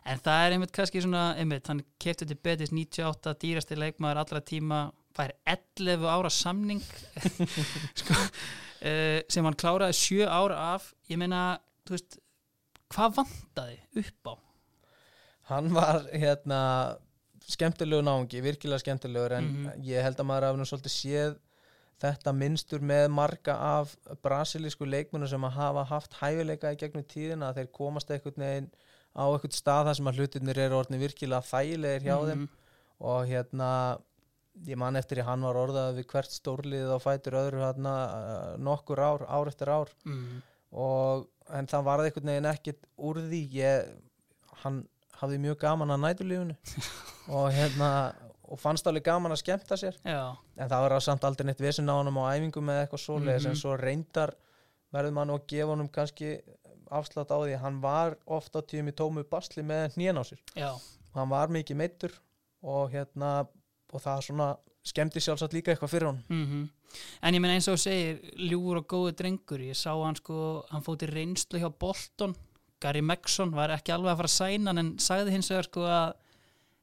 Speaker 1: En það er einmitt kannski svona, einmitt, hann kefti til Betis 98, dýrasti leikmaður allra tíma, fær 11 ára samning sko, uh, sem hann kláraði 7 ára af, ég meina þú veist, hvað vantaði upp á?
Speaker 2: Hann var hérna skemmtilegu náungi, virkilega skemmtilegur en
Speaker 1: Mhm.
Speaker 2: ég held að maður hafi nú svolítið séð þetta minnstur með marga af brasilísku leikmunum sem að hafa haft hæfileika í gegnum tíðina að þeir komast einhvern veginn á einhvern stað þar sem að hlutirnir eru orðin virkilega þægilegir hjá þeim
Speaker 1: Mhm.
Speaker 2: og hérna ég man eftir ég hann var orðað við hvert stórlið og fætur öðru hérna nokkur ár, ár eftir ár
Speaker 1: Mm.
Speaker 2: og en það varði einhvern veginn ekkit úr því ég, hann hafði mjög gaman að næturlífunu og hérna og fannst alveg gaman að skemmta sér.
Speaker 1: Já,
Speaker 2: en það var samt aldrei neitt vesinn á honum á æfingu með eitthvað svoleiðis
Speaker 1: Mhm.
Speaker 2: en svo reyndar verður mann að gefa honum kannski afslátt á því hann var oft á tíum í tómu basli með hnén á sér.
Speaker 1: Já,
Speaker 2: hann var mikið meittur og hérna og það svona skemmti sjálfsagt líka eitthvað fyrir hann
Speaker 1: mm En ég meina eins og segir, ljúur og góði drengur, ég sá hann sko, hann fóti reynslu hjá Bolton, Gary Megson var ekki alveg að fara að sæna hann en sagði hins vegar sko að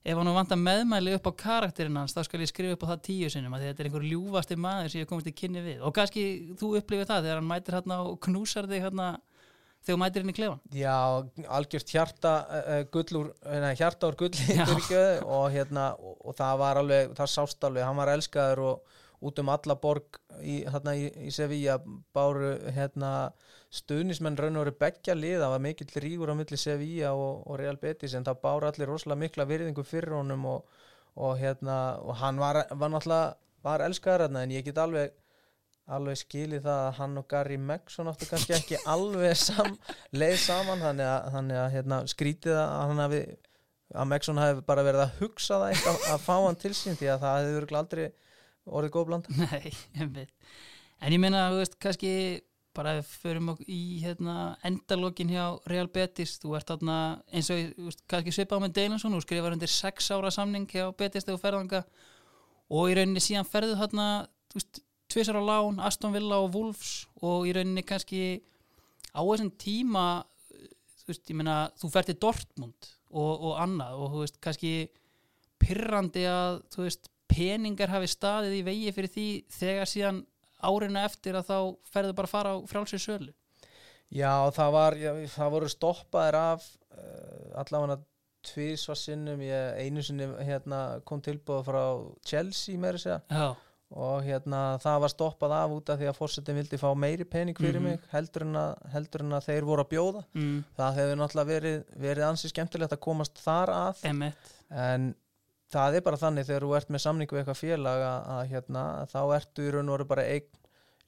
Speaker 1: ef hann vantar meðmæli upp á karakterinn hans þá skal ég skrifa upp á það tíu sinnum að þetta er einhver ljúfasti maður sem ég komist í kynni við. Og kannski þú upplifir það þegar hann mætir hérna og knúsar þig hérna þegar mætir í klefan
Speaker 2: Já, algjört hjarta uh, gullur, nei, hjarta úr fyrirgefðu, og hérna og, og það var alveg, það sást alveg. Hann var elskaður og út um alla borg í, hérna, í, í Sevilla báru hérna stuðnismenn raun og veru beggja lið, það var mikill rígur á milli Sevilla og, og Real Betis en það báru allir rosalega mikla virðingu fyrir honum og, og hérna og hann var, var náttúrulega var elskaður hérna en ég get alveg alveg skilið það að hann og Gary Megson áttu kannski ekki alveg sam, leið saman þannig að, þannig að hérna, skrítið að hann hafi að Megson hafi bara verið að hugsa það eitt að, fá hann til sín því að það örugglega aldrei orðið góð blanda?
Speaker 1: Nei, veit En ég meina, þú veist, kannski bara ef við förum í hérna, endalokin hjá Real Betis þú ert þarna eins og þú veist, kannski svipað með Deilansson og skrifar undir sex ára samning hjá Betis þegar þú ferðanga og í rauninni síðan ferðu þarna þú tvisar á lán, Aston Villa og Wolves og í rauninni kannski á þessum tíma þú veist, ég meina, þú fer til Dortmund og, og annað og þú veist, kannski pyrrandi að þú veist, peningar hafi staðið í vegi fyrir því þegar síðan árinu eftir að þá ferðu bara að fara á frálsir sölu?
Speaker 2: Já, það var, já, það voru stoppaðir af uh, allavega tvísvar sinnum, ég einu sinni hérna, kom tilbúið frá Chelsea meira að segja. Og hérna það var stoppað af út af því að fórsetin vildi fá meiri pening fyrir
Speaker 1: Mhm.
Speaker 2: mig heldur en, að, heldur en að þeir voru að bjóða.
Speaker 1: Mm,
Speaker 2: það hefur náttúrulega verið, verið ansi skemmtilegt að komast þar að.
Speaker 1: Emitt
Speaker 2: en það er bara þannig þegar þú ert með samningu við eitthvað félag að, að hérna, þá ertu í raun og veru bara eign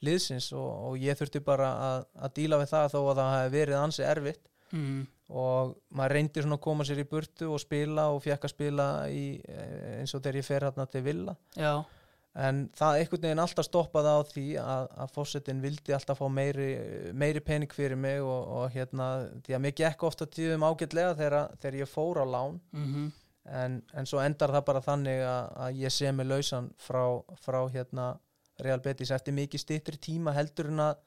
Speaker 2: liðsins og, og ég þurfti bara að, að díla við það þó að það hefði verið ansi erfitt.
Speaker 1: Mm,
Speaker 2: og maður reyndi svona að koma sér í burtu og spila og fekk að spila í, eh, eins og þegar ég fer hérna til Villa.
Speaker 1: Já,
Speaker 2: en það einhvern veginn alltaf stoppaði á því að, að fórsetin vildi alltaf fá meiri, meiri pening fyrir mig og, og hérna, því að mér gekk ofta tíðum ágætlega þegar, þegar ég fór á lán.
Speaker 1: Mm
Speaker 2: en, en svo endar það bara þannig að, að ég sé mig lausan frá, frá hérna Real Betis eftir mikið styttri tíma heldur en að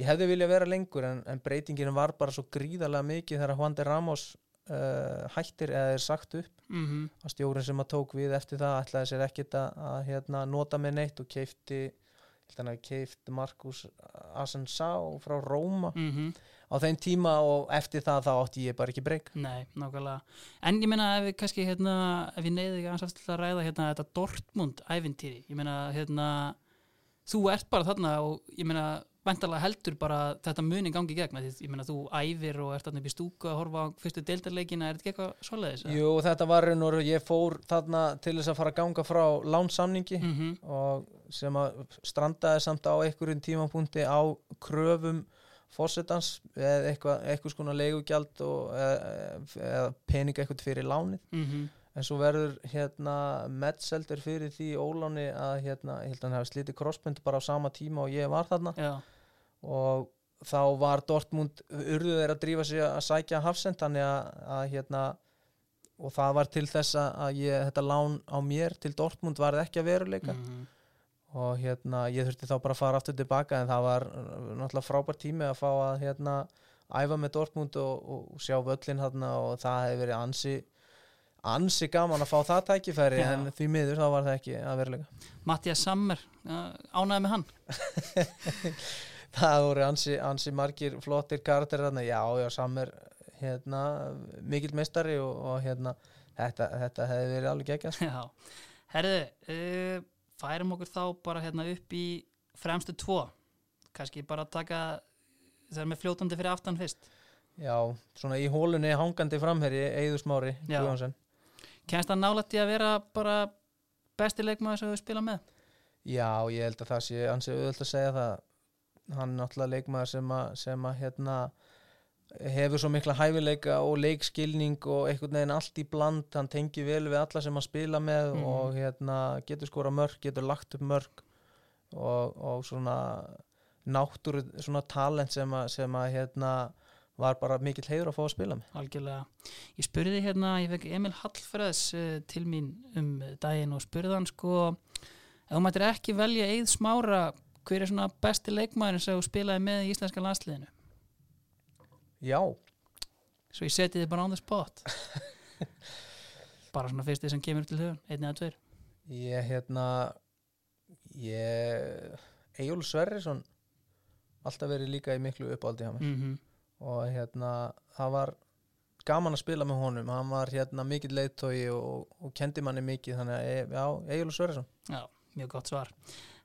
Speaker 2: ég hefði viljað vera lengur en, en breytingin var bara svo gríðarlega mikið þegar Juan de Ramos uh, hættir eða er sagt upp.
Speaker 1: Mm
Speaker 2: að stjórinn sem að tók við eftir það ætlaði sér ekkit að, að hérna, nota með neitt og keifti keifti Markus Asensá frá Róma.
Speaker 1: -hmm.
Speaker 2: Á þeim tíma og eftir það þá átti ég bara ekki breyk
Speaker 1: Nei, nákvæmlega En ég meina ef við kannski hérna, ef ég neyði ekki að ræða hérna þetta Dortmund ævintýri, ég meina hérna þú ert bara þarna og ég meina væntalega heldur bara þetta muni gangi í gegn, af því ég meina þú æfir og ert þarna upp í stúku að horfa á fyrstu deildarleikina, er þetta ekki eitthvað svoleiðis?
Speaker 2: Jú, þetta var raun og ég fór þarna til þess að fara að ganga frá lánsamningi
Speaker 1: mm -hmm.
Speaker 2: og sem að strandaði samt á einhverjum tímapunkti á kröfum fórsetans eða eitthvað, eitthvað skona leigugjald og, eða, eða pening eitthvað fyrir lánið.
Speaker 1: Mm
Speaker 2: en svo verður hérna Metzelder fyrir því óláni að hérna, ég held að hann hefði slítið crossbund bara á sama tíma og ég var þarna.
Speaker 1: Já,
Speaker 2: og þá var Dortmund urðu þeir að drífa sig að sækja Hafsend þannig að, að hérna og það var til þess að ég, þetta lán á mér til Dortmund varð ekki að veruleika.
Speaker 1: Mm
Speaker 2: og hérna ég þurfti þá bara að fara aftur tilbaka en það var uh, náttúrulega frábært tími að fá að hérna æfa með Dortmund og, og sjá völlin hérna og það hefði verið ansi ansi gaman að fá það tækifæri
Speaker 1: Já.
Speaker 2: en því miður þá var það ekki að veruleika
Speaker 1: Mattias Sammer, ánæði með hann
Speaker 2: það voru ansi, ansi margir flottir karakter þarna, já, já, samir hérna, mikill meistari og, og hérna, þetta, þetta hefði verið alveg geggjast.
Speaker 1: Já, herðu uh, færum okkur þá bara hérna upp í fremstu tvo kannski bara taka það með fljótandi fyrir aftan fyrst
Speaker 2: Já, svona í hólunni hangandi framherri Eiður Smári. Guðjónsson.
Speaker 1: kennst það nálætti að vera bara besti leikmaður sem við spila með
Speaker 2: Já, ég held að það sé ansi auðvöld að segja það hann er náttúrulega leikmaður sem að, sem að hérna, hefur svo mikla hæfileika og leikskilning og einhvern veginn allt í bland hann tengi vel við alla sem að spila með
Speaker 1: Mhm.
Speaker 2: og hérna, getur skora mörg, getur lagt upp mörg og, og svona náttúru svona talent sem að, sem að hérna, var bara mikill heiður að fá að spila með.
Speaker 1: Algjörlega. Ég spurði hérna, ég fekk Emil Hallfræðs uh, til mín um daginn og spurði hann sko ef þú mættir ekki velja Eið Smára hver er svona besti leikmaður sem þú spilaði með í íslenska landsliðinu
Speaker 2: Já,
Speaker 1: svo ég seti þið bara on the spot. Bara svona fyrsti sem kemur til hugun, einn eða tveir.
Speaker 2: Ég hérna ég Egil Sverrisson alltaf verið líka í miklu uppáldi hjá mér.
Speaker 1: Mm
Speaker 2: og hérna það var gaman að spila með honum. Hann var hérna mikill leiðtói og, og kendi manni mikið þannig að e- já, Egil Sverjesson
Speaker 1: Já, mjög gott svar.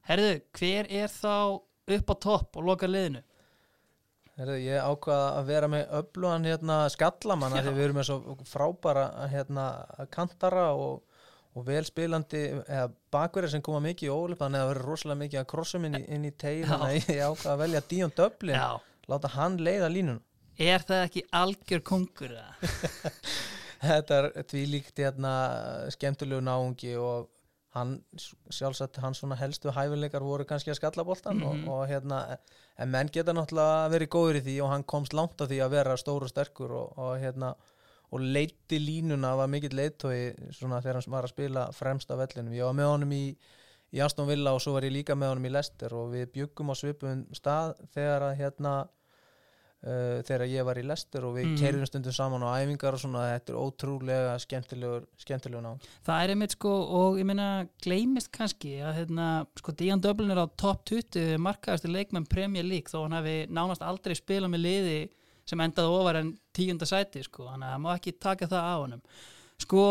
Speaker 1: Herðu, hver er þá upp á topp og loka liðinu?
Speaker 2: Ég ákvaða að vera með öflugan hérna skallamann því við erum með svo frábæra hérna kantara og, og velspilandi bakverðir sem koma mikið í ólip þannig að það verður rosalega mikið að krossum inn í, inn í
Speaker 1: Já.
Speaker 2: þannig að ég ákvaða að velja Díon Döblin láta hann leiða línun
Speaker 1: Er það ekki algjör kongur?
Speaker 2: þetta er því líkt hérna skemmtilegu náungi og hann sjálfsagt hans svona helstu hæfileikar voru kannski að skalla boltan
Speaker 1: Mhm.
Speaker 2: og, og hérna en menn geta náttúrulega verið góður í því og hann komst langt á því að vera stór og sterkur og, og hérna og leiti línuna var mikill leittói svona þegar hann var að spila fremst af vellinum ég var með honum í, í Aston Villa og svo var ég líka með honum í Leicester og við byggum á svipum stað þegar að hérna uh, þegar ég var í Leicester og við mm. kerðum stundum saman á æfingar og svona þetta er ótrúlega skemmtilegur skemmtilegur ná
Speaker 1: Það er einmitt sko, og ég meina gleymist kannski að hérna, sko Dían Dublin er á top 20 markaðastu leikmenn Premier League þó hann hafi nánast aldrei spilað með liði sem endaði ofar en tíunda sæti sko, þannig að það má ekki taka það á honum. Sko,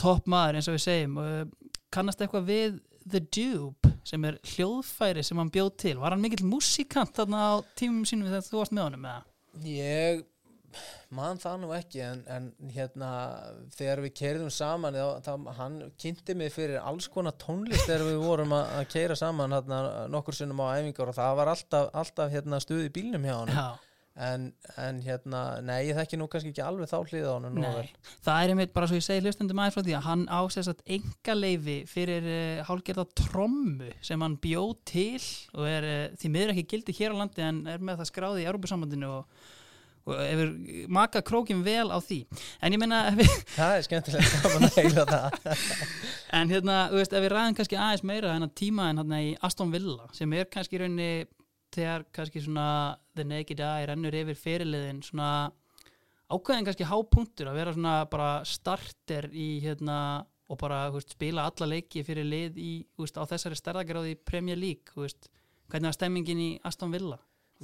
Speaker 1: topp maður eins og við segjum uh, kannast eitthvað við The Dube sem er hljóðfæri sem hann bjóð til, var hann mikill músikant þarna á tímum sínum þegar þú varst með honum eða?
Speaker 2: ég man það nú ekki en, en hérna þegar við kerðum saman þá, þá, hann kynnti mig fyrir alls konar tónlist þegar við vorum að, keira saman hérna, nokkur sinnum á æfingar og það var alltaf, alltaf hérna, stuð í bílnum hjá hann
Speaker 1: Já,
Speaker 2: en, en hérna, nei ég þekki nú kannski ekki alveg þá hliða hann nú vel
Speaker 1: það er einmitt bara svo ég segi hlustundum aðeins frá því að hann ásess að enga leifi fyrir uh, hálgerða trommu sem hann bjóð til og er uh, því miður ekki gildi hér á landi en er með það skráði í Európusambandinu og, og hefur makað krókin vel á því. En ég við,
Speaker 2: það er skemmtilegt að heyra það.
Speaker 1: En hérna, þú veist, ef við ræðum kannski aðeins meira en að tíma en hérna í Aston Villa sem er kannski í rauninni þegar kannski svona The Naked Eye rennur yfir fyrirliðin svona ákveðin kannski hápunktur að vera svona bara starter í hérna og bara veist, spila alla leiki fyrir lið í, veist, á þessari stærðagráði Premier League, veist, hvernig var stemmingin í Aston Villa?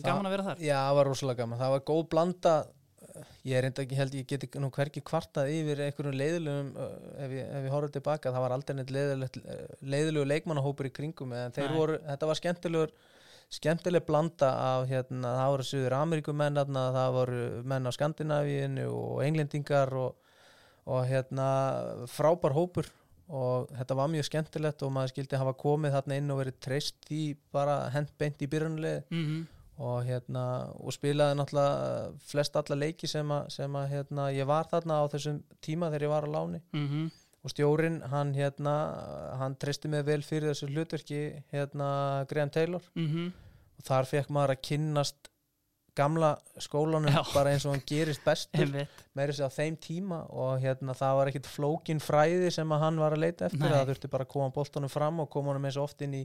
Speaker 1: Gaman að vera þar?
Speaker 2: Já, það var rosalega gaman, það var góð blanda ég er enda ekki held ég geti nú hverki kvartað yfir einhverjum leiðilegum uh, ef ég, ég horfði tilbaka, það var aldrei neitt leiðilegu leikmannahópur í kringum en þeir
Speaker 1: Nei.
Speaker 2: voru, þetta var skemmtilegur skemmtileg blanda af hérna, það voru Suður Ameríkumenn það voru menn á Skandinavíinu og englendingar og, og hérna frábær hópur. Og þetta var mjög skemmtilegt og maður skildi hafa komið þarna inn og verið treyst í bara hent beint í byrjunlið
Speaker 1: Mm
Speaker 2: og hérna og spilaði náttúrulega flest alla leiki sem að, hérna, ég var þarna á þessum tíma þegar ég var á láni.
Speaker 1: -hmm.
Speaker 2: og stjórin hann hérna hann treysti mig vel fyrir þessu hlutverki hérna Graham Taylor.
Speaker 1: Mm
Speaker 2: og þar fekk maður að kynnast gamla skólanum
Speaker 1: Já.
Speaker 2: bara eins og hann gerist bestur. Meiri sér á þeim tíma og hérna það var ekkit flókin fræði sem að hann var að leita eftir.
Speaker 1: Nei.
Speaker 2: það þurfti bara að koma boltanum fram og koma honum eins og oft inn í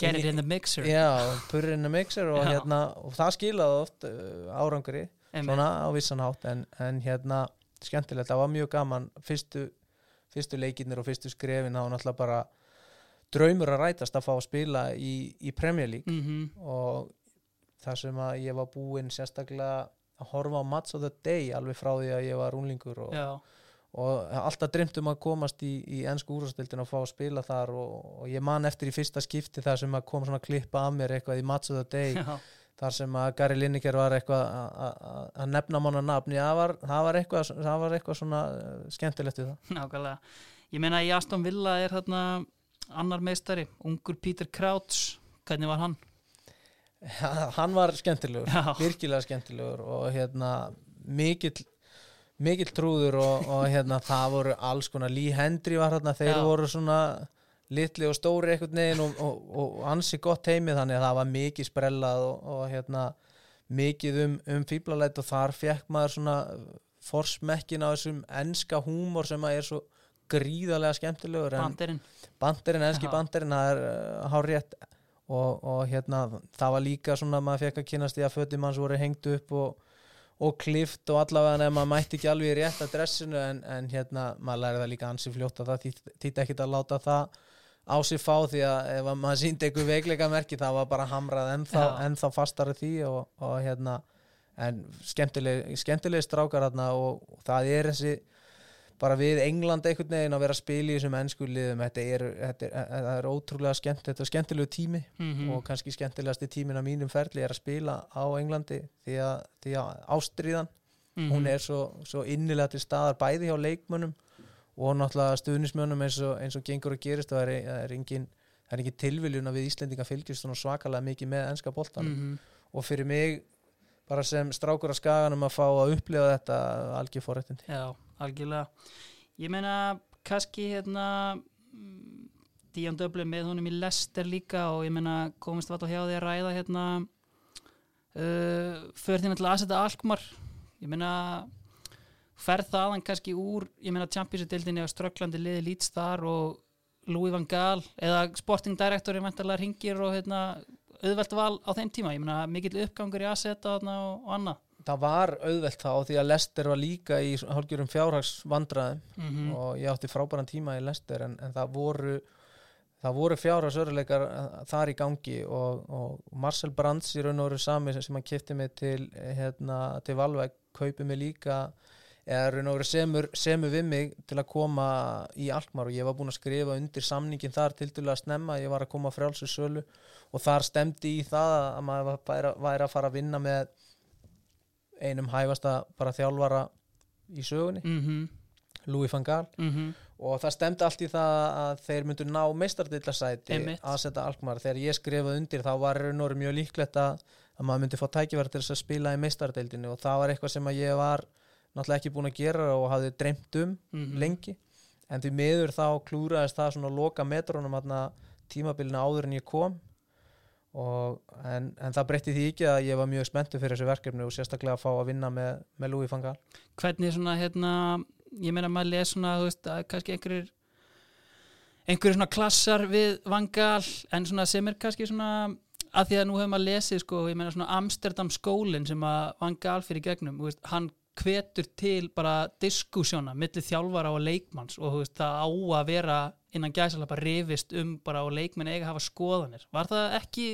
Speaker 1: Get it in the mixer.
Speaker 2: Já, purrin a mixer og, hérna, og það skilaði oft uh, árangri
Speaker 1: Einmitt.
Speaker 2: svona á vissan hátt. En, en hérna skemmtilegt, það var mjög gaman. Fyrstu, fyrstu leikirnir og fyrstu skrefin var náttúrulega bara draumur að rætast að fá að spila í, í Premier League.
Speaker 1: Mhm.
Speaker 2: og það sem að ég var búinn sérstaklega að horfa á Match of the Day alveg frá því að ég var rúnlingur og, og alltaf dreymt um að komast í, í ennsku úrstildin og fá að spila þar og, og ég man eftir í fyrsta skipti þar sem að kom svona klippa af mér eitthvað í Match of the Day
Speaker 1: já,
Speaker 2: þar sem að Gary Lineker var eitthvað að- að að nefna manna nafni það var, það, var eitthvað, það var eitthvað svona uh, skemmtilegt við það.
Speaker 1: Nákvæmlega. Ég meina í Aston Villa er þarna annar meistari, ungur Peter Crouch hvernig var hann?
Speaker 2: hann var skemmtilegur,
Speaker 1: Já.
Speaker 2: virkilega skemmtilegur og hérna mikill mikill trúður og, og hérna það voru alls konar, Lee Hendry var hérna þeir
Speaker 1: Já.
Speaker 2: voru svona litli og stóri einhvern veginn og, og, og ansi gott heimi þannig að það var mikið sprellað og, og hérna mikið um, um fíblalætt og þar fekk maður svona forsmekkin á þessum enska húmor sem að er svo gríðarlega skemmtilegur en
Speaker 1: Banderinn
Speaker 2: banderinn, enski
Speaker 1: Já.
Speaker 2: banderinn það er uh, hár rétt og, og hérna það var líka svona að maður fekk að kynast því að fötum hans voru hengt upp og, og klift og allavega en maður mætti ekki alveg í rétt að dressinu en, en hérna maður læri það líka ansi fljótt að það þýtti ekkit að láta það á sig fá því að ef að maður síndi einhver veikleika merki það var bara hamrað ennþá, ennþá fastara því og, og hérna en skemmtileg, skemmtileg strákar og, og það er þessi bara við England einhvern veginn að vera að spila í þessum ennsku liðum þetta er, þetta er, þetta er ótrúlega skemmt þetta er skemmtilegu tími
Speaker 1: mm
Speaker 2: og kannski skemmtilegasti tímin af mínum ferli er að spila á Englandi því að, því að ástriðan
Speaker 1: Mhm.
Speaker 2: hún er svo, svo innilega til staðar bæði hjá leikmönnum og náttúrulega stuðnismönnum eins og, eins og gengur að gerist og það er, er engin engin tilviljun að við Íslendinga fylgjast svona svakalega mikið með ennska boltanum
Speaker 1: Mhm.
Speaker 2: og fyrir mig bara sem strákur að skaganum að fá að upplifa þetta algjör forréttindi.
Speaker 1: Já, algjörlega. Ég meina, kannski hérna Díon Döbli með honum í Lester líka og ég meina, komist vall á hjá því að ræða hérna uh, fyrir til að aðsetta Alkmar ég meina ferð þaðan kannski úr ég meina Champions-deildinni á strögglandi liði lítst þar og Louis van Gaal eða sporting directorin vantarlega ringir og hérna auðvelt val á þeim tíma, ég meina mikill uppgangur í aðsetta og, og annað.
Speaker 2: Það var auðvelt þá því að Lester var líka í hálfgjörum fjárhagsvandræðum.
Speaker 1: Mm
Speaker 2: og ég átti frábæran tíma í Lester en, en það voru það voru fjárhagsöruleikar þar í gangi. Og, og Marcel Brands í raun og veru sami sem hann kipti mig til hérna, til Valveig kaupið mig líka eða raun og veru semur, semur við mig til að koma í Alkmaar. Og ég var búinn að skrifa undir samningin þar til dælu að snemma, ég var að koma frjálsur sölu og þar stemdi í það að maður væri, væri að fara að vinna með einum hæfasta bara þjálfara í sögunni,
Speaker 1: -hmm.
Speaker 2: Louis van Gaal
Speaker 1: Mm
Speaker 2: og það stemdi allt í það að þeir myndu ná meistardillasæti að setja Alkmaar. Þegar ég skrifaði undir þá var raun og veru mjög líklegt að, að maður myndi fá tækifæri til að spila í meistardildinu og það var eitthvað sem að ég var náttúrulega ekki búin að gera og hafði dreymt um
Speaker 1: Mhm.
Speaker 2: lengi en því miður þá klúraðist það svona loka metrónum tímabilinu áður en ég kom en, en það breytti því ekki að ég var mjög spenntu fyrir þessu verkefni og sérstaklega að fá að vinna með, með Louis van Gaal.
Speaker 1: Hvernig svona hérna ég meina maður les svona þú veist að kannski einhverjir einhverjir svona klassar við vangal en svona sem er kannski svona að því að nú hefur maður lesið sko ég meina svona Amsterdam skólinn sem að vangal fyrir gegnum þú veist, hann hvetur til bara diskussjóna millir þjálfara og leikmanns og þú veist það á að vera innan gæsalega bara rifist um bara og leikmenn eiga að hafa skoðanir. Var það ekki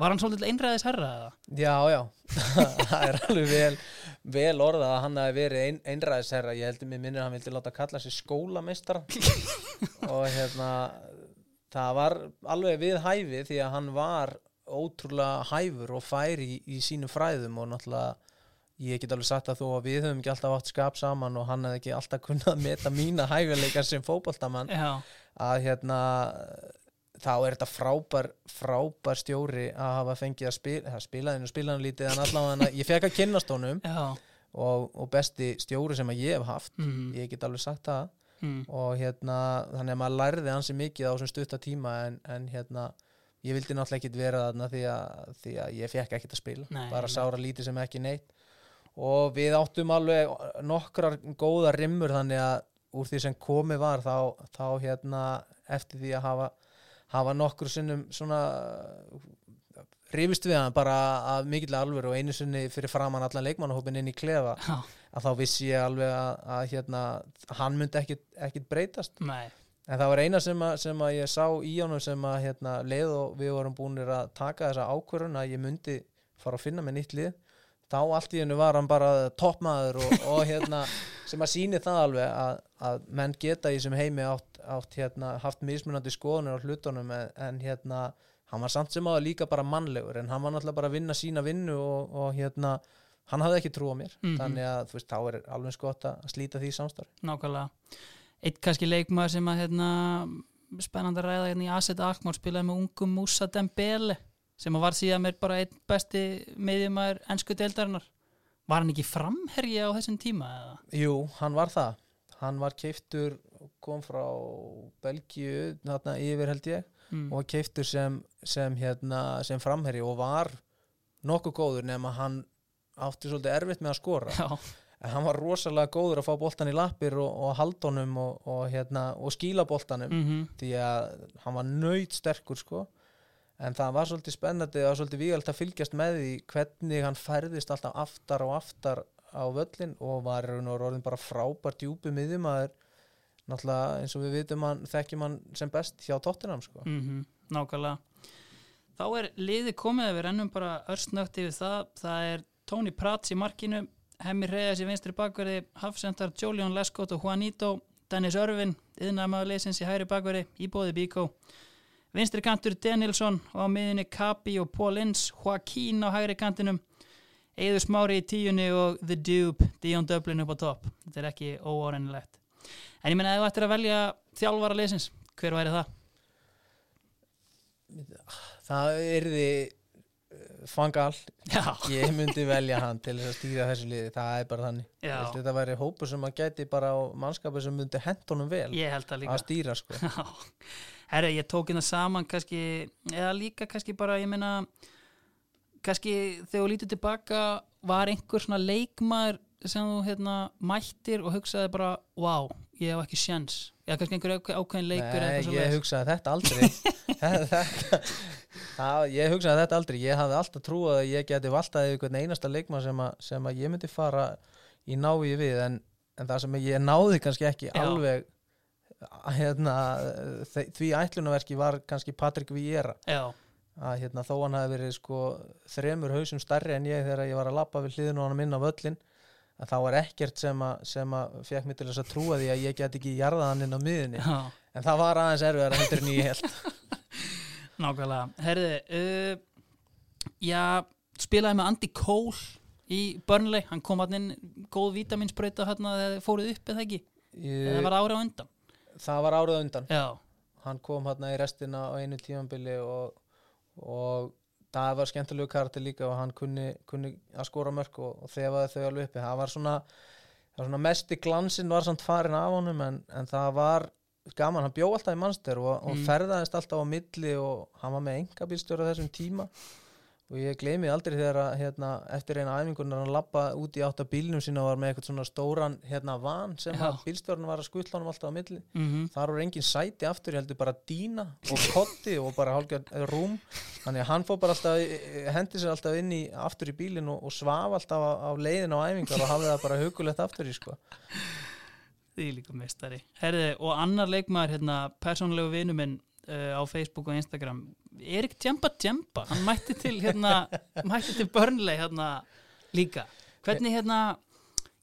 Speaker 1: Var hann svolítið einræðis herra eða?
Speaker 2: Já, já, það er alveg vel, vel orðað að hann hafi verið ein, einræðisherra, ég heldur mér minnir að hann vildi láta kalla sig skólameistara. Og hérna það var alveg við hæfi því að hann var ótrúlega hæfur og fær í, í sínum fræðum og náttúrulega ég get alveg sagt að þó að við höfum ekki alltaf átt skap saman og hann hefði ekki alltaf kunnað að meta mína hæfileikar sem fótboltamann
Speaker 1: Já,
Speaker 2: að hérna þá er þetta frábær, frábær stjóri að hafa fengið að spila spilaðinu, spilaðinu lítið en allavega ég fekk að kynnast honum og, og besti stjóri sem að ég hef haft.
Speaker 1: Mm,
Speaker 2: ég get alveg sagt það.
Speaker 1: Mm,
Speaker 2: og hérna, þannig að maður lærði ansi mikið á þessum stutta tíma en, en hérna ég vildi náttúrulega ekkit vera þarna því að, því að ég fekk ekkit að spila.
Speaker 1: Nei,
Speaker 2: bara sára lítið sem ekki neitt. Og við áttum alveg nokkrar góða rimmur þannig að úr því sem komið var þá, þá hérna eftir því að hafa hafa nokkur sinnum svona rifist við hann bara að mikill alvöru og einu sinni fyrir framann allan leikmannahópin inn í klefa
Speaker 1: Já,
Speaker 2: að þá vissi ég alveg að, að hérna, hann myndi ekkit, ekkit breytast.
Speaker 1: Nei.
Speaker 2: En það var eina sem að, sem að ég sá í honum sem að hérna, leið og við vorum búinir að taka þessa ákvörun að ég myndi fara að finna með nýtt lið þá allt í hennu var hann bara toppmaður og, og hérna, sem að síni það alveg að, að menn geta í sem heimi átt, átt hérna, haft mismunandi skoðunir á hlutunum en, en hérna, hann var samt sem aða líka bara mannlegur en hann var náttúrulega bara að vinna sína vinnu og, og hérna, hann hafði ekki trú á mér.
Speaker 1: Mhm.
Speaker 2: þannig að þú veist, þá er alveg skott að slíta því samstarf
Speaker 1: nákvæmlega. Eitt kannski leikmaður sem að hérna, spennandi að ræða hérna í Asset Alkmaar spilaði með ungum Musa Dembele sem að var síðan mér bara einn besti meðjumæður ennsku deildarinnar var hann ekki framherji á þessum tíma eða?
Speaker 2: Jú, hann var það. Hann var keiftur, kom frá Belgíu, þarna yfir held ég
Speaker 1: Mm.
Speaker 2: og var keiftur sem, sem, hérna, sem framherji og var nokkuð góður nema hann átti svolítið erfitt með að skora.
Speaker 1: Já,
Speaker 2: en hann var rosalega góður að fá boltan í lappir og, og haldunum og, og, hérna, og skíla boltanum
Speaker 1: mm
Speaker 2: því að hann var nöyt sterkur sko en það var svolítið spennandi og svolítið vígald að fylgjast með því hvernig hann færðist alltaf aftar og aftar á völlin og var orðin bara frábært djúpi miðjum að er náttúrulega eins og við vitum hann þekkjum hann sem best hjá Tottenham sko.
Speaker 1: Mm nákvæmlega. Þá er liði komið að við rennum bara örstnögt yfir það. Það er Tony Prats í markinu Hemmi Reyes í vinstri bakverði Hafsendar Jolion Lescott og Juanito Dennis Örvin, yðnamaður leysins í hægri bakverði Íbóði Bíkó vinstri kantur Danielsson og á miðinni Kapi og Paul Inns Joaquín á hægri kantinum Eður Smári í tíunni og The Dube Dion Dublin upp á topp þetta er ekki óórennilegt en ég menna ef þú ættir að velja þjálfara leysins hver væri það?
Speaker 2: það yrði fangal, ég myndi velja hann til þess að stýra þessu liði, það er bara þannig. Held þetta væri hópur sem að gæti bara á mannskapur sem myndi hentunum vel
Speaker 1: líka.
Speaker 2: að stýra sko.
Speaker 1: Já, herri, ég tók hérna saman kannski, eða líka kannski bara, ég meina kannski þegar þú lítur tilbaka var einhver svona leikmaður sem þú hérna mættir og hugsaði bara, wow, ég hef ekki sjens eða kannski einhver ákveð- ákveðin leikur
Speaker 2: Nei, ég hugsaði þetta aldrei. Þetta, það, ég hugsaði þetta aldrei. Ég hafði alltaf trúið að ég geti valtaði einhvern einasta leikmann sem, að- sem að ég myndi fara í návi við en, en það sem ég náði kannski ekki
Speaker 1: Já.
Speaker 2: alveg hérna, því ætlunarverki var kannski Patrik Vieira.
Speaker 1: Já,
Speaker 2: að hérna, þó hann hafi verið sko þremur hausum stærri en ég þegar ég var að lappa við hliðinu á hann minna völlin að þá var ekkert sem að, sem að fekk mig til þess að trúa því að ég get ekki jarðað hann inn á miðunni
Speaker 1: já,
Speaker 2: en það var aðeins erfiðar heldur en ég held
Speaker 1: nákvæmlega. Herði, uh, já spilaði með Andy Cole í Burnley, hann kom hann inn góð vitaminsbreyta hérna þegar fóruð upp eða ekki, eða
Speaker 2: ég,
Speaker 1: var ára á undan?
Speaker 2: Það var árið á undan.
Speaker 1: Já,
Speaker 2: hann kom hann í restina á einu tímanbili og, og það var skemmtilegu karti líka og hann kunni, kunni að skora mörk og, og þefaði þau alveg uppi. Það var svona, það var svona mesti glansinn var samt farin af honum en, en það var gaman, hann bjó alltaf í mannster og, og
Speaker 1: Mm.
Speaker 2: ferðaðist alltaf á milli og hann var með engabílstjóra þessum tíma og ég gleymi aldrei þegar að, hérna, eftir eina æfingunar hann lappa út í átt af bílnum sína og var með eitthvað svona stóran hérna, van sem
Speaker 1: Já.
Speaker 2: að bílstjórn var að skutla honum alltaf á milli
Speaker 1: mhm
Speaker 2: þar voru engin sæti aftur, ég heldur bara dýna og kotti og bara hálfgjörn rúm þannig að hann fór bara alltaf hendi sér alltaf inn í, aftur í bílinn og, og svaf alltaf á, á leiðin á æfingar og hafði það bara hugulegt aftur í sko
Speaker 1: Því líka mistari. Herði, og annar leikmaður, hérna, persónulegu vinur minn uh, á Facebook og Instagram, Erik Djemba Djemba, hann mætti til, hérna, mætti til Burnley, hérna, líka. Hvernig, hérna,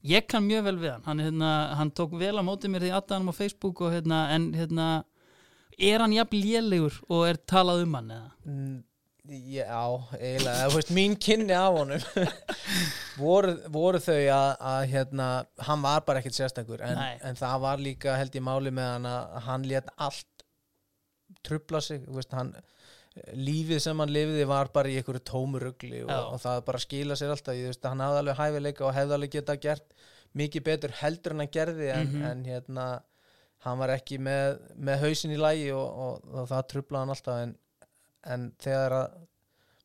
Speaker 1: ég kann mjög vel við hann, hann, hérna, hann tók vel á móti mér því aðdæðanum á Facebook og, hérna, en, hérna, er hann jafn lélegur og er talað um hann, eða?
Speaker 2: Mm, Já, eiginlega, þú veist, mín kynni af honum voru, voru þau að, að hérna, hann var bara ekkert sérstakur en, en það var líka held ég máli með hann að hann lét allt trubla sig, veist, hann lífið sem hann lifiði var bara í einhverju tómurugli og, og það bara skila sér alltaf, ég veist, hann hafði alveg hæfileika og hefði alveg geta gert mikið betur heldur en hann gerði en,
Speaker 1: Mhm.
Speaker 2: en hérna hann var ekki með, með hausin í lægi og, og, og það trublaði hann alltaf en, en þegar að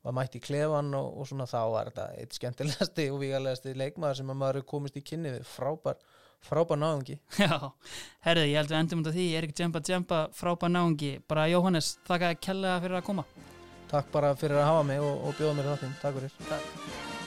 Speaker 2: var mætt í klefan og, og svona þá var þetta eitt skemmtilegasti og vígalegasti leikmaður sem að maður komist í kynni við frábær, frábær náðungi
Speaker 1: Já, herði, ég held við endum af því, Erik Djemba Djemba, frábær náungi, bara Jóhannes, þakka kella fyrir að koma.
Speaker 2: Takk bara fyrir að hafa mig og, og bjóða mér þáttinn, takk fyrir
Speaker 1: Takk.